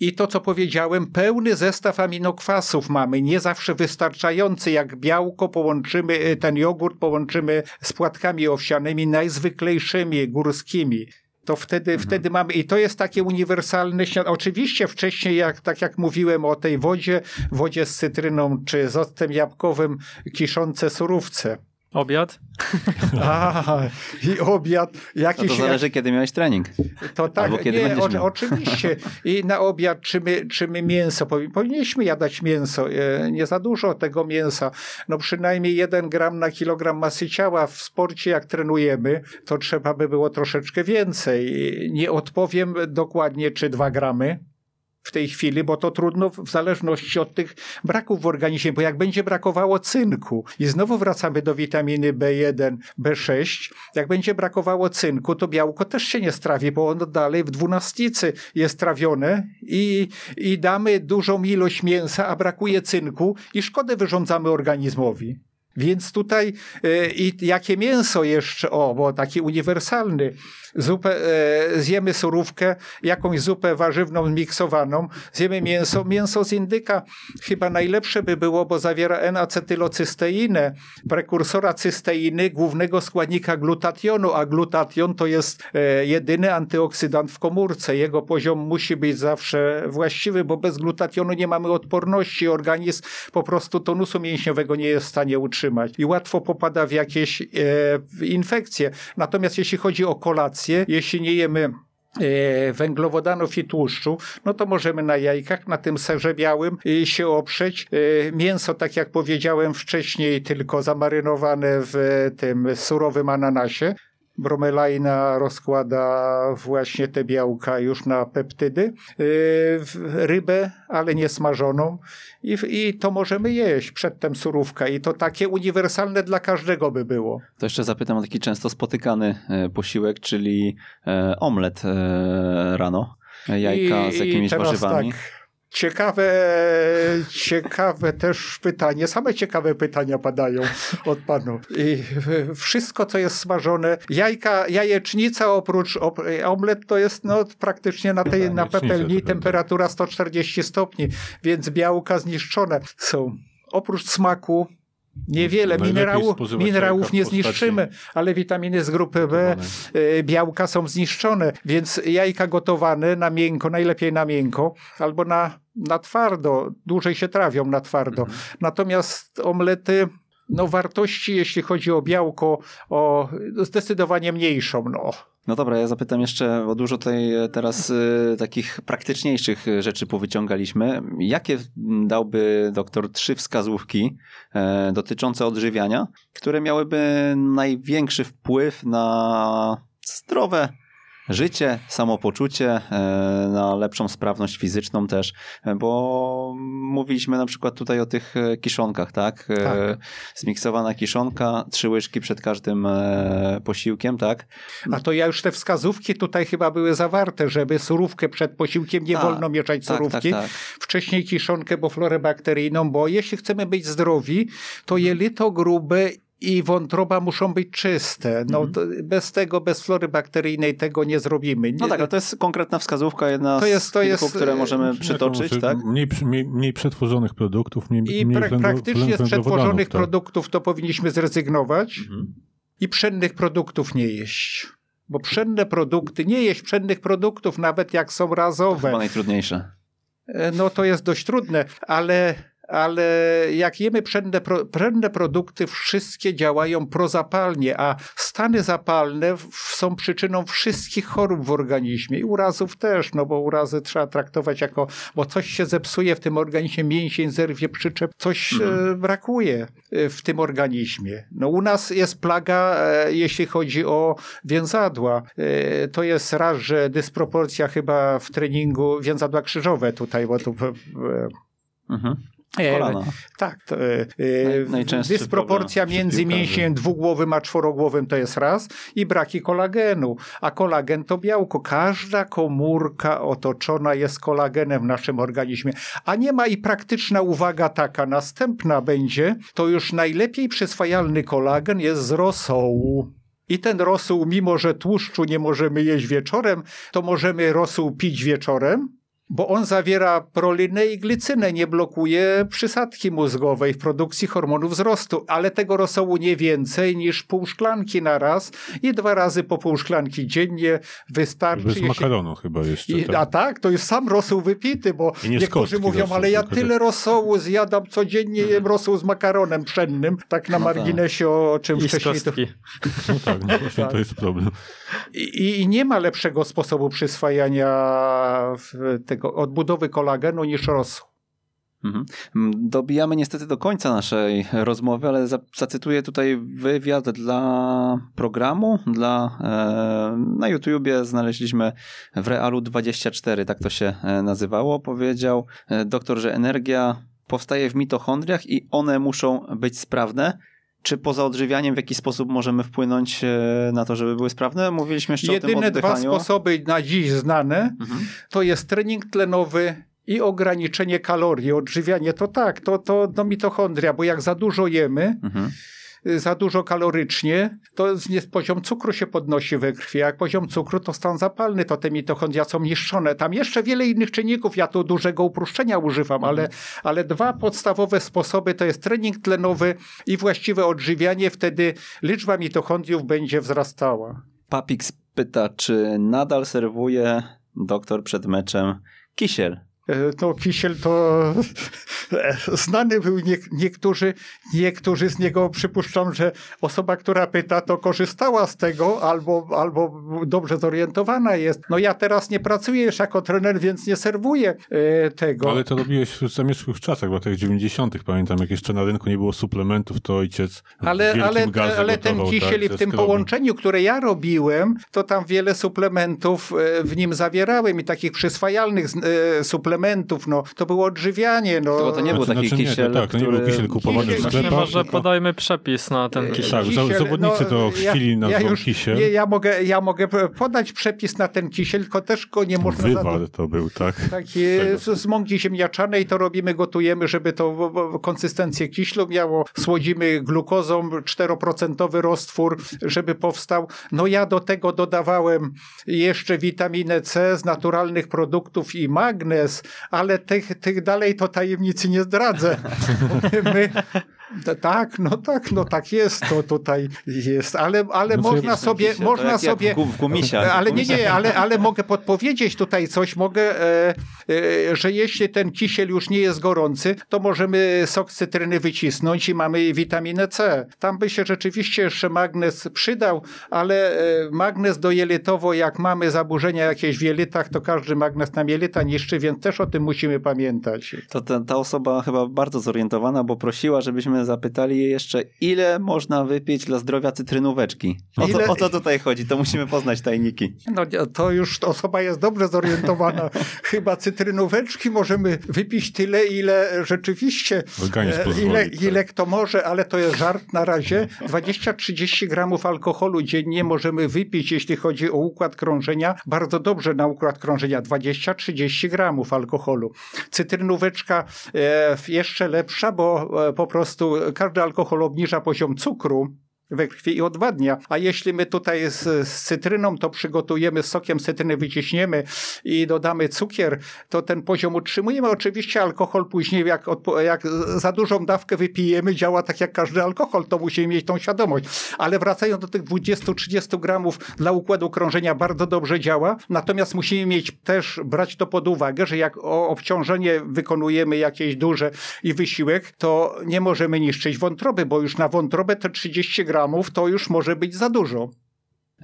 I to, co powiedziałem, pełny zestaw aminokwasów mamy, nie zawsze wystarczający. Jak białko połączymy, y, ten jogurt połączymy z płatkami owsianymi, najzwyklejszymi, górskimi to wtedy, mhm. wtedy mamy, i to jest takie uniwersalne śniadanie. Oczywiście wcześniej, jak, tak jak mówiłem o tej wodzie, wodzie z cytryną czy z octem jabłkowym, kiszące surówce. Obiad? A, i obiad. Jakiś, no to zależy, jak... kiedy miałeś trening. To tak, Albo kiedy nie, o, oczywiście. I na obiad czy my, czy my mięso. Powinniśmy jadać mięso. E, nie za dużo tego mięsa. No przynajmniej jeden gram na kilogram masy ciała. W sporcie, jak trenujemy, to trzeba by było troszeczkę więcej. Nie odpowiem dokładnie, czy dwa gramy w tej chwili, bo to trudno w zależności od tych braków w organizmie, bo jak będzie brakowało cynku i znowu wracamy do witaminy B1, B6, jak będzie brakowało cynku, to białko też się nie strawi, bo ono dalej w dwunastnicy jest trawione i, i damy dużą ilość mięsa, a brakuje cynku i szkodę wyrządzamy organizmowi. Więc tutaj y, i jakie mięso jeszcze, o, bo taki uniwersalny, zupę, e, zjemy surówkę, jakąś zupę warzywną miksowaną, zjemy mięso, mięso z indyka chyba najlepsze by było, bo zawiera N-acetylocysteinę, prekursora cysteiny, głównego składnika glutationu, a glutation to jest e, jedyny antyoksydant w komórce. Jego poziom musi być zawsze właściwy, bo bez glutationu nie mamy odporności. Organizm po prostu tonusu mięśniowego nie jest w stanie utrzymać i łatwo popada w jakieś e, infekcje. Natomiast jeśli chodzi o kolację, jeśli nie jemy e, węglowodanów i tłuszczu, no to możemy na jajkach, na tym serze białym e, się oprzeć. E, mięso, tak jak powiedziałem wcześniej, tylko zamarynowane w tym surowym ananasie. Bromelajna rozkłada właśnie te białka już na peptydy. Rybę, ale nie smażoną. I, I to możemy jeść przedtem surówka. I to takie uniwersalne dla każdego by było. To jeszcze zapytam o taki często spotykany e, posiłek, czyli e, omlet e, rano. Jajka I, z jakimiś warzywami. Tak Ciekawe, ciekawe też pytanie. Same ciekawe pytania padają od panów. I wszystko, co jest smażone, jajka, jajecznica oprócz omlet to jest no, praktycznie na tej na pepelni temperatura 140 stopni, więc białka zniszczone są. Oprócz smaku Niewiele minerału, minerałów nie zniszczymy, ale witaminy z grupy B, y, białka są zniszczone, więc jajka gotowane na miękko, najlepiej na miękko, albo na, na twardo, dłużej się trawią na twardo. Mhm. Natomiast omlety no wartości, jeśli chodzi o białko, o zdecydowanie mniejszą. No. No dobra, ja zapytam jeszcze, bo dużo tutaj teraz y, takich praktyczniejszych rzeczy powyciągaliśmy. Jakie dałby doktor trzy wskazówki e, dotyczące odżywiania, które miałyby największy wpływ na zdrowe życie, samopoczucie, e, na lepszą sprawność fizyczną też, e, bo mówiliśmy na przykład tutaj o tych e, kiszonkach, tak? tak. Zmiksowana kiszonka, trzy łyżki przed każdym posiłkiem, tak? A to ja już te wskazówki tutaj chyba były zawarte, żeby surówkę przed posiłkiem nie tak, wolno mieszać tak, surówki. Tak, tak, Wcześniej kiszonkę, bo florę bakteryjną, bo jeśli chcemy być zdrowi, to jelito grube i wątroba muszą być czyste. No, mm. Bez tego, bez flory bakteryjnej tego nie zrobimy. Nie, no tak, ale to jest konkretna wskazówka, jedna to jest, to z kilku, jest, które możemy przytoczyć. Tak? Mniej, mniej, mniej, przetworzonych produktów, mniej, I mniej pra, praktycznie z przetworzonych tak. produktów to powinniśmy zrezygnować mm. i pszennych produktów nie jeść. Bo pszenne produkty, nie jeść pszennych produktów, nawet jak są razowe. To chyba najtrudniejsze. E, no to jest dość trudne, ale ale jak jemy pszenne, pro, pszenne produkty, wszystkie działają prozapalnie, a stany zapalne są przyczyną wszystkich chorób w organizmie i urazów też, no bo urazy trzeba traktować jako, bo coś się zepsuje w tym organizmie, mięsień zerwie przyczep, coś mhm. brakuje w tym organizmie. No u nas jest plaga, jeśli chodzi o więzadła. To jest raz, że dysproporcja chyba w treningu więzadła krzyżowe tutaj, bo tu... Mhm. Kolana. tak. To, e, dysproporcja między mięśniem dwugłowym a czworogłowym to jest raz i braki kolagenu. A kolagen to białko. Każda komórka otoczona jest kolagenem w naszym organizmie. A nie ma i praktyczna uwaga taka. Następna będzie, to już najlepiej przyswajalny kolagen jest z rosołu. I ten rosół, mimo że tłuszczu nie możemy jeść wieczorem, to możemy rosół pić wieczorem, bo on zawiera prolinę i glycynę, nie blokuje przysadki mózgowej w produkcji hormonu wzrostu, ale tego rosołu nie więcej niż pół szklanki na raz i dwa razy po pół szklanki dziennie wystarczy. Bez jeśli... makaronu chyba jeszcze. I, tak. A tak, to jest sam rosół wypity, bo nie niektórzy mówią, rosół, ale ja tyle rosołu zjadam codziennie, jem rosół z makaronem pszennym, tak na no tak. marginesie o czym I wcześniej. To... No tak, no właśnie tak. to jest problem. I, I, nie ma lepszego sposobu przyswajania tego tego odbudowy kolagenu niż rosół. Mhm. Dobijamy niestety do końca naszej rozmowy, ale zacytuję tutaj wywiad dla programu, dla, e, na YouTubie znaleźliśmy w Realu 24, tak to się e, nazywało. Powiedział e, doktor, że energia powstaje w mitochondriach i one muszą być sprawne. Czy poza odżywianiem w jakiś sposób możemy wpłynąć na to, żeby były sprawne? Mówiliśmy jeszcze Jedyne o tym dwa sposoby na dziś znane mhm. to jest trening tlenowy i ograniczenie kalorii, odżywianie. To tak, to, to no mitochondria, bo jak za dużo jemy, mhm za dużo kalorycznie, to poziom cukru się podnosi we krwi. Jak poziom cukru, to stan zapalny, to te mitochondria są niszczone. Tam jeszcze wiele innych czynników, ja tu dużego uproszczenia używam, ale, ale dwa podstawowe sposoby to jest trening tlenowy i właściwe odżywianie, wtedy liczba mitochondriów będzie wzrastała. Papix pyta, czy nadal serwuje doktor przed meczem kisiel? No Kisiel to znany był, nie, niektórzy, niektórzy z niego przypuszczą, że osoba, która pyta, to korzystała z tego albo, albo dobrze zorientowana jest. No ja teraz nie pracuję już jako trener, więc nie serwuję e, tego. Ale to robiłeś w zamieszłych czasach, bo tych 90. pamiętam, jak jeszcze na rynku nie było suplementów, to ojciec ale, ale, ale ten kisiel tak, w tym połączeniu, które ja robiłem, to tam wiele suplementów e, w nim zawierałem i takich przyswajalnych e, suplementów suplementów, no to było odżywianie. No. To, to nie był znaczy, taki znaczy, kisiel, nie, tak, to nie był kisiel kupowany kisiel, w sklepach. Może podajmy przepis na ten kisiel. Tak, kisiel, zawodnicy no, to chwili ja, ja już, kisiel. Nie, ja, mogę, ja mogę podać przepis na ten kisiel, tylko też go nie można... Wywar to był, tak? Tak, z, z mąki ziemniaczanej to robimy, gotujemy, żeby to konsystencję kiślu miało. Słodzimy glukozą, 4% roztwór, żeby powstał. No ja do tego dodawałem jeszcze witaminę C z naturalnych produktów i magnez, ale tych, tych dalej to tajemnicy nie zdradzę. My, tak, no tak, no tak jest, to tutaj jest, ale, ale no można sobie, można sobie, w, gumisia, ale nie, nie, ale, ale mogę podpowiedzieć tutaj coś, mogę, e, e, że jeśli ten kisiel już nie jest gorący, to możemy sok cytryny wycisnąć i mamy witaminę C. Tam by się rzeczywiście jeszcze magnez przydał, ale e, magnez dojelitowo, jak mamy zaburzenia jakieś w jelitach, to każdy magnez nam jelita niszczy, więc też o tym musimy pamiętać. To ta, ta osoba chyba bardzo zorientowana, bo prosiła, żebyśmy zapytali je jeszcze, ile można wypić dla zdrowia cytrynóweczki. O, ile... co, o co tutaj chodzi? To musimy poznać tajniki. No to już osoba jest dobrze zorientowana. Chyba cytrynóweczki możemy wypić tyle, ile rzeczywiście, e, ile, tak. ile kto może, ale to jest żart na razie. 20-30 gramów alkoholu dziennie możemy wypić, jeśli chodzi o układ krążenia. Bardzo dobrze na układ krążenia. 20-30 gramów alkoholu. Cytrynóweczka e, jeszcze lepsza, bo e, po prostu alkohol obniża poziom cukru we krwi i odwadnia. A jeśli my tutaj z, z cytryną to przygotujemy, z sokiem cytryny wyciśniemy i dodamy cukier, to ten poziom utrzymujemy. Oczywiście alkohol później, jak, jak za dużą dawkę wypijemy, działa tak jak każdy alkohol, to musimy mieć tą świadomość. Ale wracając do tych 20-30 gramów dla układu krążenia bardzo dobrze działa, natomiast musimy mieć też brać to pod uwagę, że jak obciążenie wykonujemy jakieś duże i wysiłek, to nie możemy niszczyć wątroby, bo już na wątrobę te 30 gramów to już może być za dużo.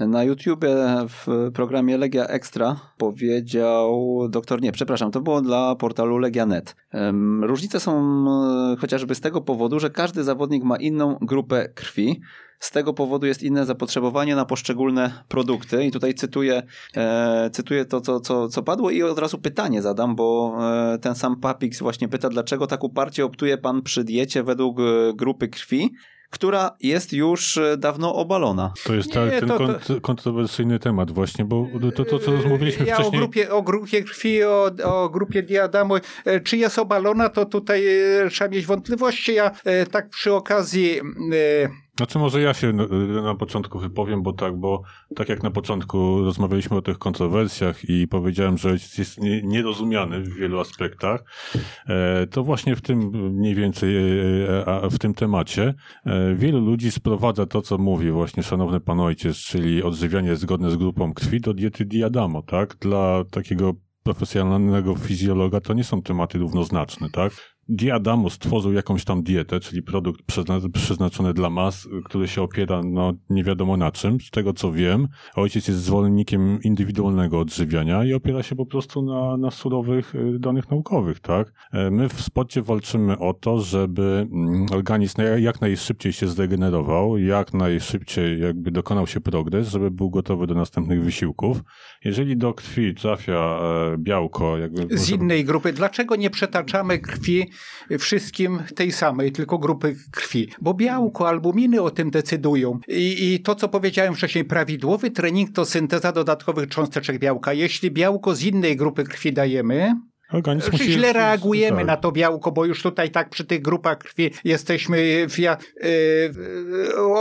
Na YouTubie w programie Legia Extra powiedział doktor, nie, przepraszam, to było dla portalu Legia.net. Różnice są e, chociażby z tego powodu, że każdy zawodnik ma inną grupę krwi. Z tego powodu jest inne zapotrzebowanie na poszczególne produkty. I tutaj cytuję, e, cytuję to, co, co, co padło i od razu pytanie zadam, bo e, ten sam Papix właśnie pyta, dlaczego tak uparcie optuje pan przy diecie według e, grupy krwi, która jest już e, dawno obalona. To jest ta, nie, ten to, to... kontrowersyjny temat właśnie, bo to, to co rozmawialiśmy ja wcześniej... O grupie, o grupie krwi, o, o grupie diadamu, e, czy jest obalona, to tutaj e, trzeba mieć wątpliwości. Ja tak przy okazji znaczy może ja się na początku wypowiem, bo tak, bo tak jak na początku rozmawialiśmy o tych kontrowersjach i powiedziałem, że jest nierozumiany w wielu aspektach, e, to właśnie w tym mniej więcej, e, w tym temacie e, wielu ludzi sprowadza to, co mówi właśnie szanowny pan ojciec, czyli odżywianie zgodne z grupą krwi do diety Diadamo, tak? Dla takiego profesjonalnego fizjologa to nie są tematy równoznaczne, tak? Diadamo stworzył jakąś tam dietę, czyli produkt przeznaczony dla mas, który się opiera no nie wiadomo na czym. Z tego co wiem, ojciec jest zwolennikiem indywidualnego odżywiania i opiera się po prostu na, na surowych y, danych naukowych, tak? E, my w spocie walczymy o to, żeby mm, organizm jak najszybciej się zdegenerował, jak najszybciej jakby dokonał się progres, żeby był gotowy do następnych wysiłków. Jeżeli do krwi trafia e, białko, jakby... Z innej grupy, dlaczego nie przetaczamy krwi wszystkim tej samej, tylko grupy krwi. Bo białko, albuminy o tym decydują. I, I, to, co powiedziałem wcześniej, prawidłowy trening to synteza dodatkowych cząsteczek białka. Jeśli białko z innej grupy krwi dajemy, Organizm musi... źle reagujemy tak. na to białko, bo już tutaj tak przy tych grupach krwi jesteśmy, w, e,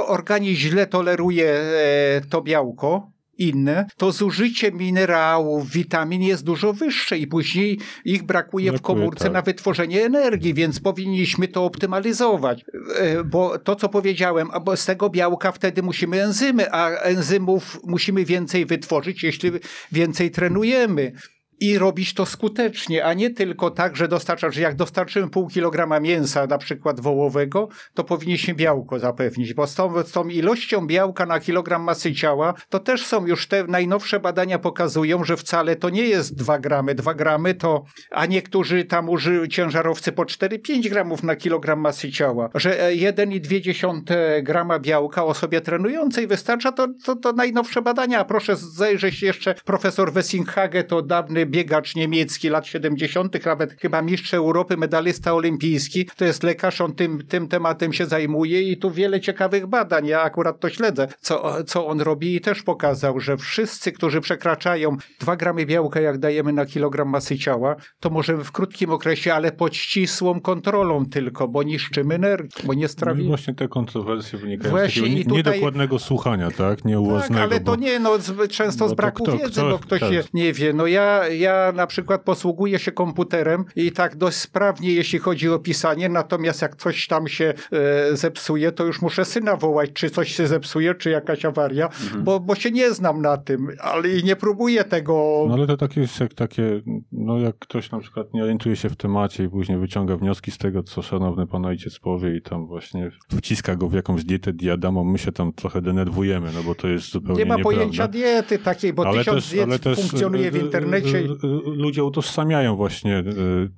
organizm źle toleruje e, to białko, inne, to zużycie minerałów, witamin jest dużo wyższe i później ich brakuje, brakuje w komórce tak. na wytworzenie energii, więc powinniśmy to optymalizować. E, bo to, co powiedziałem, z tego białka wtedy musimy enzymy, a enzymów musimy więcej wytworzyć, jeśli więcej trenujemy i robić to skutecznie, a nie tylko tak, że dostarczasz, jak dostarczymy pół kilograma mięsa, na przykład wołowego, to powinniśmy białko zapewnić, bo z tą, z tą ilością białka na kilogram masy ciała, to też są już te najnowsze badania pokazują, że wcale to nie jest 2 gramy. 2 gramy to, a niektórzy tam użyli ciężarowcy po 4-5 gramów na kilogram masy ciała, że 1,2 grama białka osobie trenującej wystarcza, to, to, to najnowsze badania. A proszę zajrzeć jeszcze profesor Wessinghage, to dawny biegacz niemiecki lat 70., nawet chyba mistrz Europy, medalista olimpijski. To jest lekarz, on tym, tym tematem się zajmuje i tu wiele ciekawych badań. Ja akurat to śledzę, co, co on robi i też pokazał, że wszyscy, którzy przekraczają 2 gramy białka, jak dajemy na kilogram masy ciała, to możemy w krótkim okresie, ale pod ścisłą kontrolą tylko, bo niszczymy energię, bo nie strawimy. No właśnie te kontrowersje wynikają właśnie z takiego tutaj... niedokładnego słuchania, tak? Nieuważnego. Tak, ale to bo... nie, no często z braku kto, wiedzy, kto, bo ktoś tak. nie wie. No ja, ja na przykład posługuję się komputerem i tak dość sprawnie, jeśli chodzi o pisanie, natomiast jak coś tam się e, zepsuje, to już muszę syna wołać, czy coś się zepsuje, czy jakaś awaria, mhm. bo, bo się nie znam na tym, ale i nie próbuję tego... No ale to takie jest jak takie, no jak ktoś na przykład nie orientuje się w temacie i później wyciąga wnioski z tego, co szanowny pan ojciec powie i tam właśnie wciska go w jakąś dietę diadamą, my się tam trochę denerwujemy, no bo to jest zupełnie Nie ma nieprawda. pojęcia diety takiej, bo ale tysiąc też, diet funkcjonuje w internecie ludzie utożsamiają właśnie e,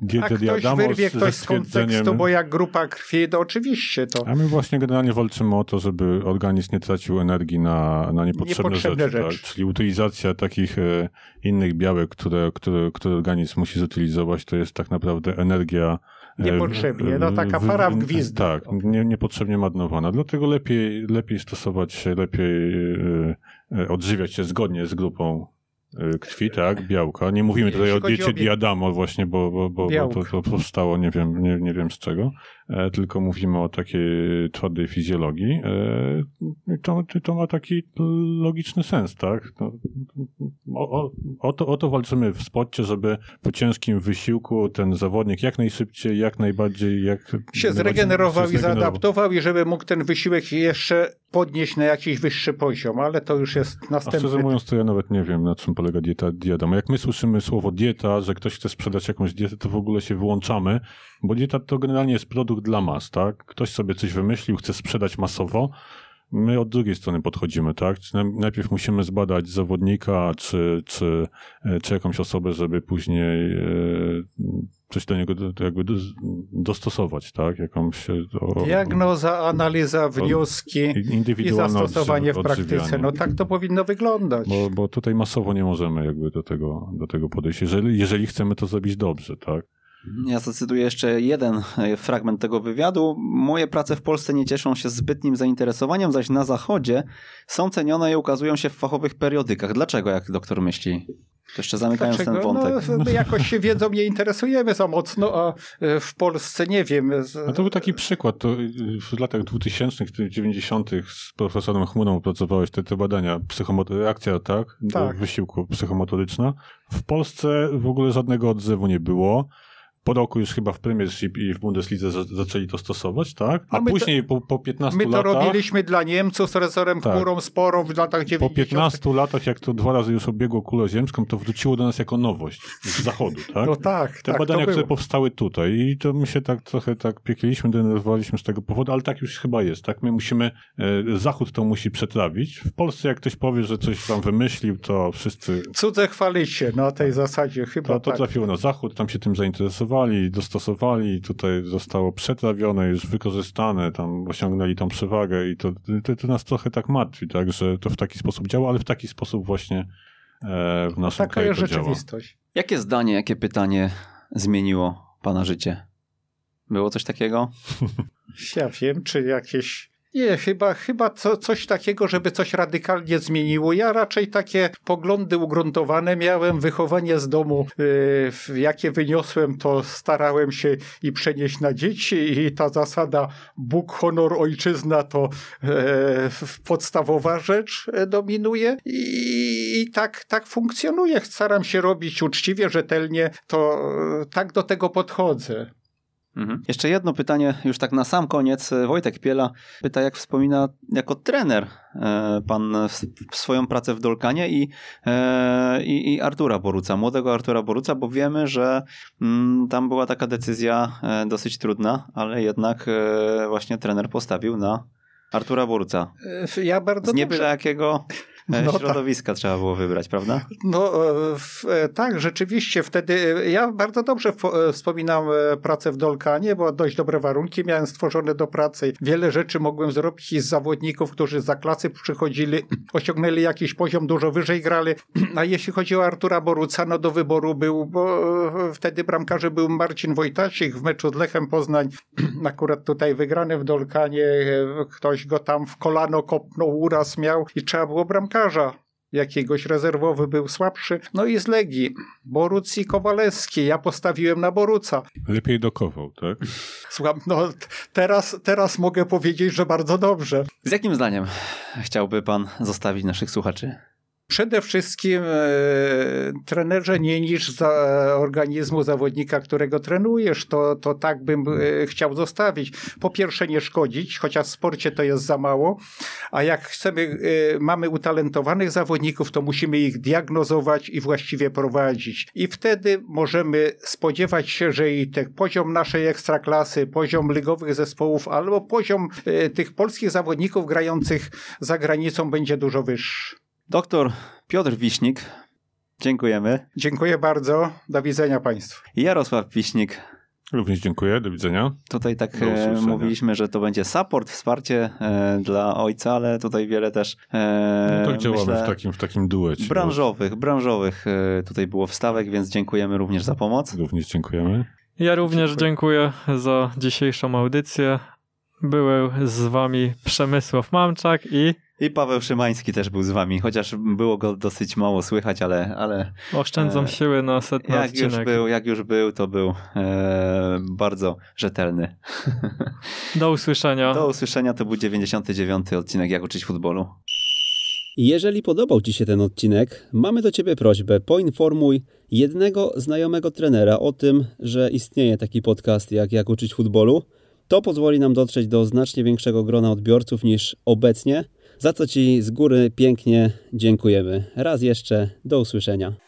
dietę A ktoś wyrwie ktoś z kontekstu, bo jak grupa krwi, to oczywiście to... A my właśnie generalnie walczymy o to, żeby organizm nie tracił energii na, na niepotrzebne, niepotrzebne rzeczy. rzeczy. Tak? Czyli utylizacja takich e, innych białek, które, które, które organizm musi zutylizować, to jest tak naprawdę energia e, Niepotrzebnie, no taka para w gwizd. Tak, nie, niepotrzebnie marnowana. Dlatego lepiej, lepiej stosować się, lepiej odżywiać się zgodnie z grupą krwi, tak, białka. Nie mówimy tutaj o diecie o Diadamo właśnie, bo, bo, bo, bo to, to powstało nie wiem, nie, nie wiem z czego, tylko mówimy o takiej twardej fizjologii, e, to, to ma taki logiczny sens, tak? No, o, o, o, to, o to walczymy w sporcie, żeby po ciężkim wysiłku ten zawodnik jak najszybciej, jak najbardziej, jak się zregenerował i zaadaptował i żeby mógł ten wysiłek jeszcze podnieść na jakiś wyższy poziom, ale to już jest następny... A szczerze mówiąc, to ja nawet nie wiem, na czym polega dieta dieta. Jak my słyszymy słowo dieta, że ktoś chce sprzedać jakąś dietę, to w ogóle się wyłączamy, bo dieta to generalnie jest produkt dla mas, tak? Ktoś sobie coś wymyślił, chce sprzedać masowo, My od drugiej strony podchodzimy, tak? Najpierw musimy zbadać zawodnika, czy, czy, e, czy jakąś osobę, żeby później e, coś do niego jakby dostosować, tak? Jakąś... O, Diagnoza, analiza, wnioski i zastosowanie w praktyce. No tak to powinno wyglądać. Bo, bo tutaj masowo nie możemy jakby do tego, do tego podejść, jeżeli, jeżeli chcemy to zrobić dobrze, tak? Ja zacytuję jeszcze jeden e, fragment tego wywiadu. Moje prace w Polsce nie cieszą się zbytnim zainteresowaniem, zaś na Zachodzie są cenione i ukazują się w fachowych periodykach. Dlaczego, jak doktor myśli? To jeszcze zamykając Dlaczego? ten wątek. No, my jakoś się wiedzą nie interesujemy za mocno, a e, w Polsce nie wiem. No to był taki przykład. To w latach 2000 90 z profesorem Chmuną opracowałeś te, te badania. Reakcja, tak? tak. Wysiłku psychomotoryczna. W Polsce w ogóle żadnego odzewu nie było po roku już chyba w Premiership i w Bundeslidze zaczęli to stosować, tak? A no później to, po, po 15 latach... My to latach, robiliśmy dla Niemców z rezerwem tak. chmurą sporą w latach 90. Po 15 latach, jak to dwa razy już obiegło kulę ziemską, to wróciło do nas jako nowość z zachodu, tak? No tak, Te tak, badania, które powstały tutaj i to my się tak trochę tak piekliśmy, denerwowaliśmy z tego powodu, ale tak już chyba jest, tak? My musimy, e, Zachód to musi przetrawić. W Polsce jak ktoś powie, że coś tam wymyślił, to wszyscy... Cudze chwalić się na tej zasadzie chyba To, to tak. trafiło na Zachód, tam się tym zainteresowali, dostosowali dostosowali, tutaj zostało przetrawione, już wykorzystane, tam osiągnęli tą przewagę i to, to, to nas trochę tak martwi, tak, że to w taki sposób działa, ale w taki sposób właśnie e, w naszym Taka kraju jest rzeczywistość. Działa. Jakie zdanie, jakie pytanie zmieniło pana życie? Było coś takiego? Ja wiem, czy jakieś nie, chyba, chyba co, coś takiego, żeby coś radykalnie zmieniło. Ja raczej takie poglądy ugruntowane miałem, wychowanie z domu, yy, jakie wyniosłem, to starałem się i przenieść na dzieci i ta zasada Bóg, honor, ojczyzna to yy, podstawowa rzecz e, dominuje i, i tak, tak funkcjonuje. Staram się robić uczciwie, rzetelnie, to yy, tak do tego podchodzę. Mhm. Jeszcze jedno pytanie, już tak na sam koniec. Wojtek Piela pyta, jak wspomina jako trener e, pan swoją pracę w Dolkanie i, e, i, i Artura Boruca, młodego Artura Boruca, bo wiemy, że mm, tam była taka decyzja e, dosyć trudna, ale jednak właśnie trener postawił na Artura Boruca. Ja bardzo Z nie byle jakiego no tak. środowiska tak. trzeba było wybrać, prawda? No e, tak, rzeczywiście wtedy e, ja bardzo dobrze wspominam pracę w Dolkanie, bo dość dobre warunki miałem stworzone do pracy. Wiele rzeczy mogłem zrobić i z zawodników, którzy za klasy przychodzili, osiągnęli jakiś poziom, dużo wyżej grali. A jeśli chodzi o Artura Boruca, no do wyboru był, bo wtedy bramkarzem był Marcin Wojtasik w meczu z Lechem Poznań. Akurat tutaj wygrany w Dolkanie, ktoś go tam w kolano kopnął, uraz miał i trzeba było bramkarza jakiegoś rezerwowy był słabszy. No i z Legii. Boruc i Kowalewski. Ja postawiłem na Boruca. Lepiej dokował, tak? Słucham, no teraz, teraz mogę powiedzieć, że bardzo dobrze. Z jakim zdaniem chciałby pan zostawić naszych słuchaczy? Przede wszystkim e, trenerze nie niż za organizmu zawodnika, którego trenujesz, to, to tak bym e, chciał zostawić. Po pierwsze nie szkodzić, chociaż w sporcie to jest za mało, a jak chcemy, e, mamy utalentowanych zawodników, to musimy ich diagnozować i właściwie prowadzić. I wtedy możemy spodziewać się, że i ten poziom naszej ekstraklasy, poziom ligowych zespołów, albo poziom e, tych polskich zawodników grających za granicą będzie dużo wyższy. Doktor Piotr Wiśnik, dziękujemy. Dziękuję bardzo. Do widzenia Państwu. Jarosław Wiśnik. Również dziękuję, do widzenia. Tutaj tak e, mówiliśmy, że to będzie support, wsparcie e, dla ojca, ale tutaj wiele też. E, no tak działamy myślę, w takim, w takim duecie. Branżowych, branżowych e, tutaj było wstawek, więc dziękujemy również za pomoc. Również dziękujemy. Ja również dziękuję za dzisiejszą audycję. Były z wami Przemysław Mamczak i I Paweł Szymański też był z wami, chociaż było go dosyć mało słychać, ale, ale oszczędzam E, siły na setny jak już odcinek. był, jak już był, to był e, bardzo rzetelny. Do usłyszenia. Do usłyszenia, to był 99. odcinek Jak uczyć futbolu. Jeżeli podobał Ci się ten odcinek, mamy do Ciebie prośbę: poinformuj jednego znajomego trenera o tym, że istnieje taki podcast jak Jak uczyć futbolu. To pozwoli nam dotrzeć do znacznie większego grona odbiorców niż obecnie, za co Ci z góry pięknie dziękujemy. Raz jeszcze, do usłyszenia.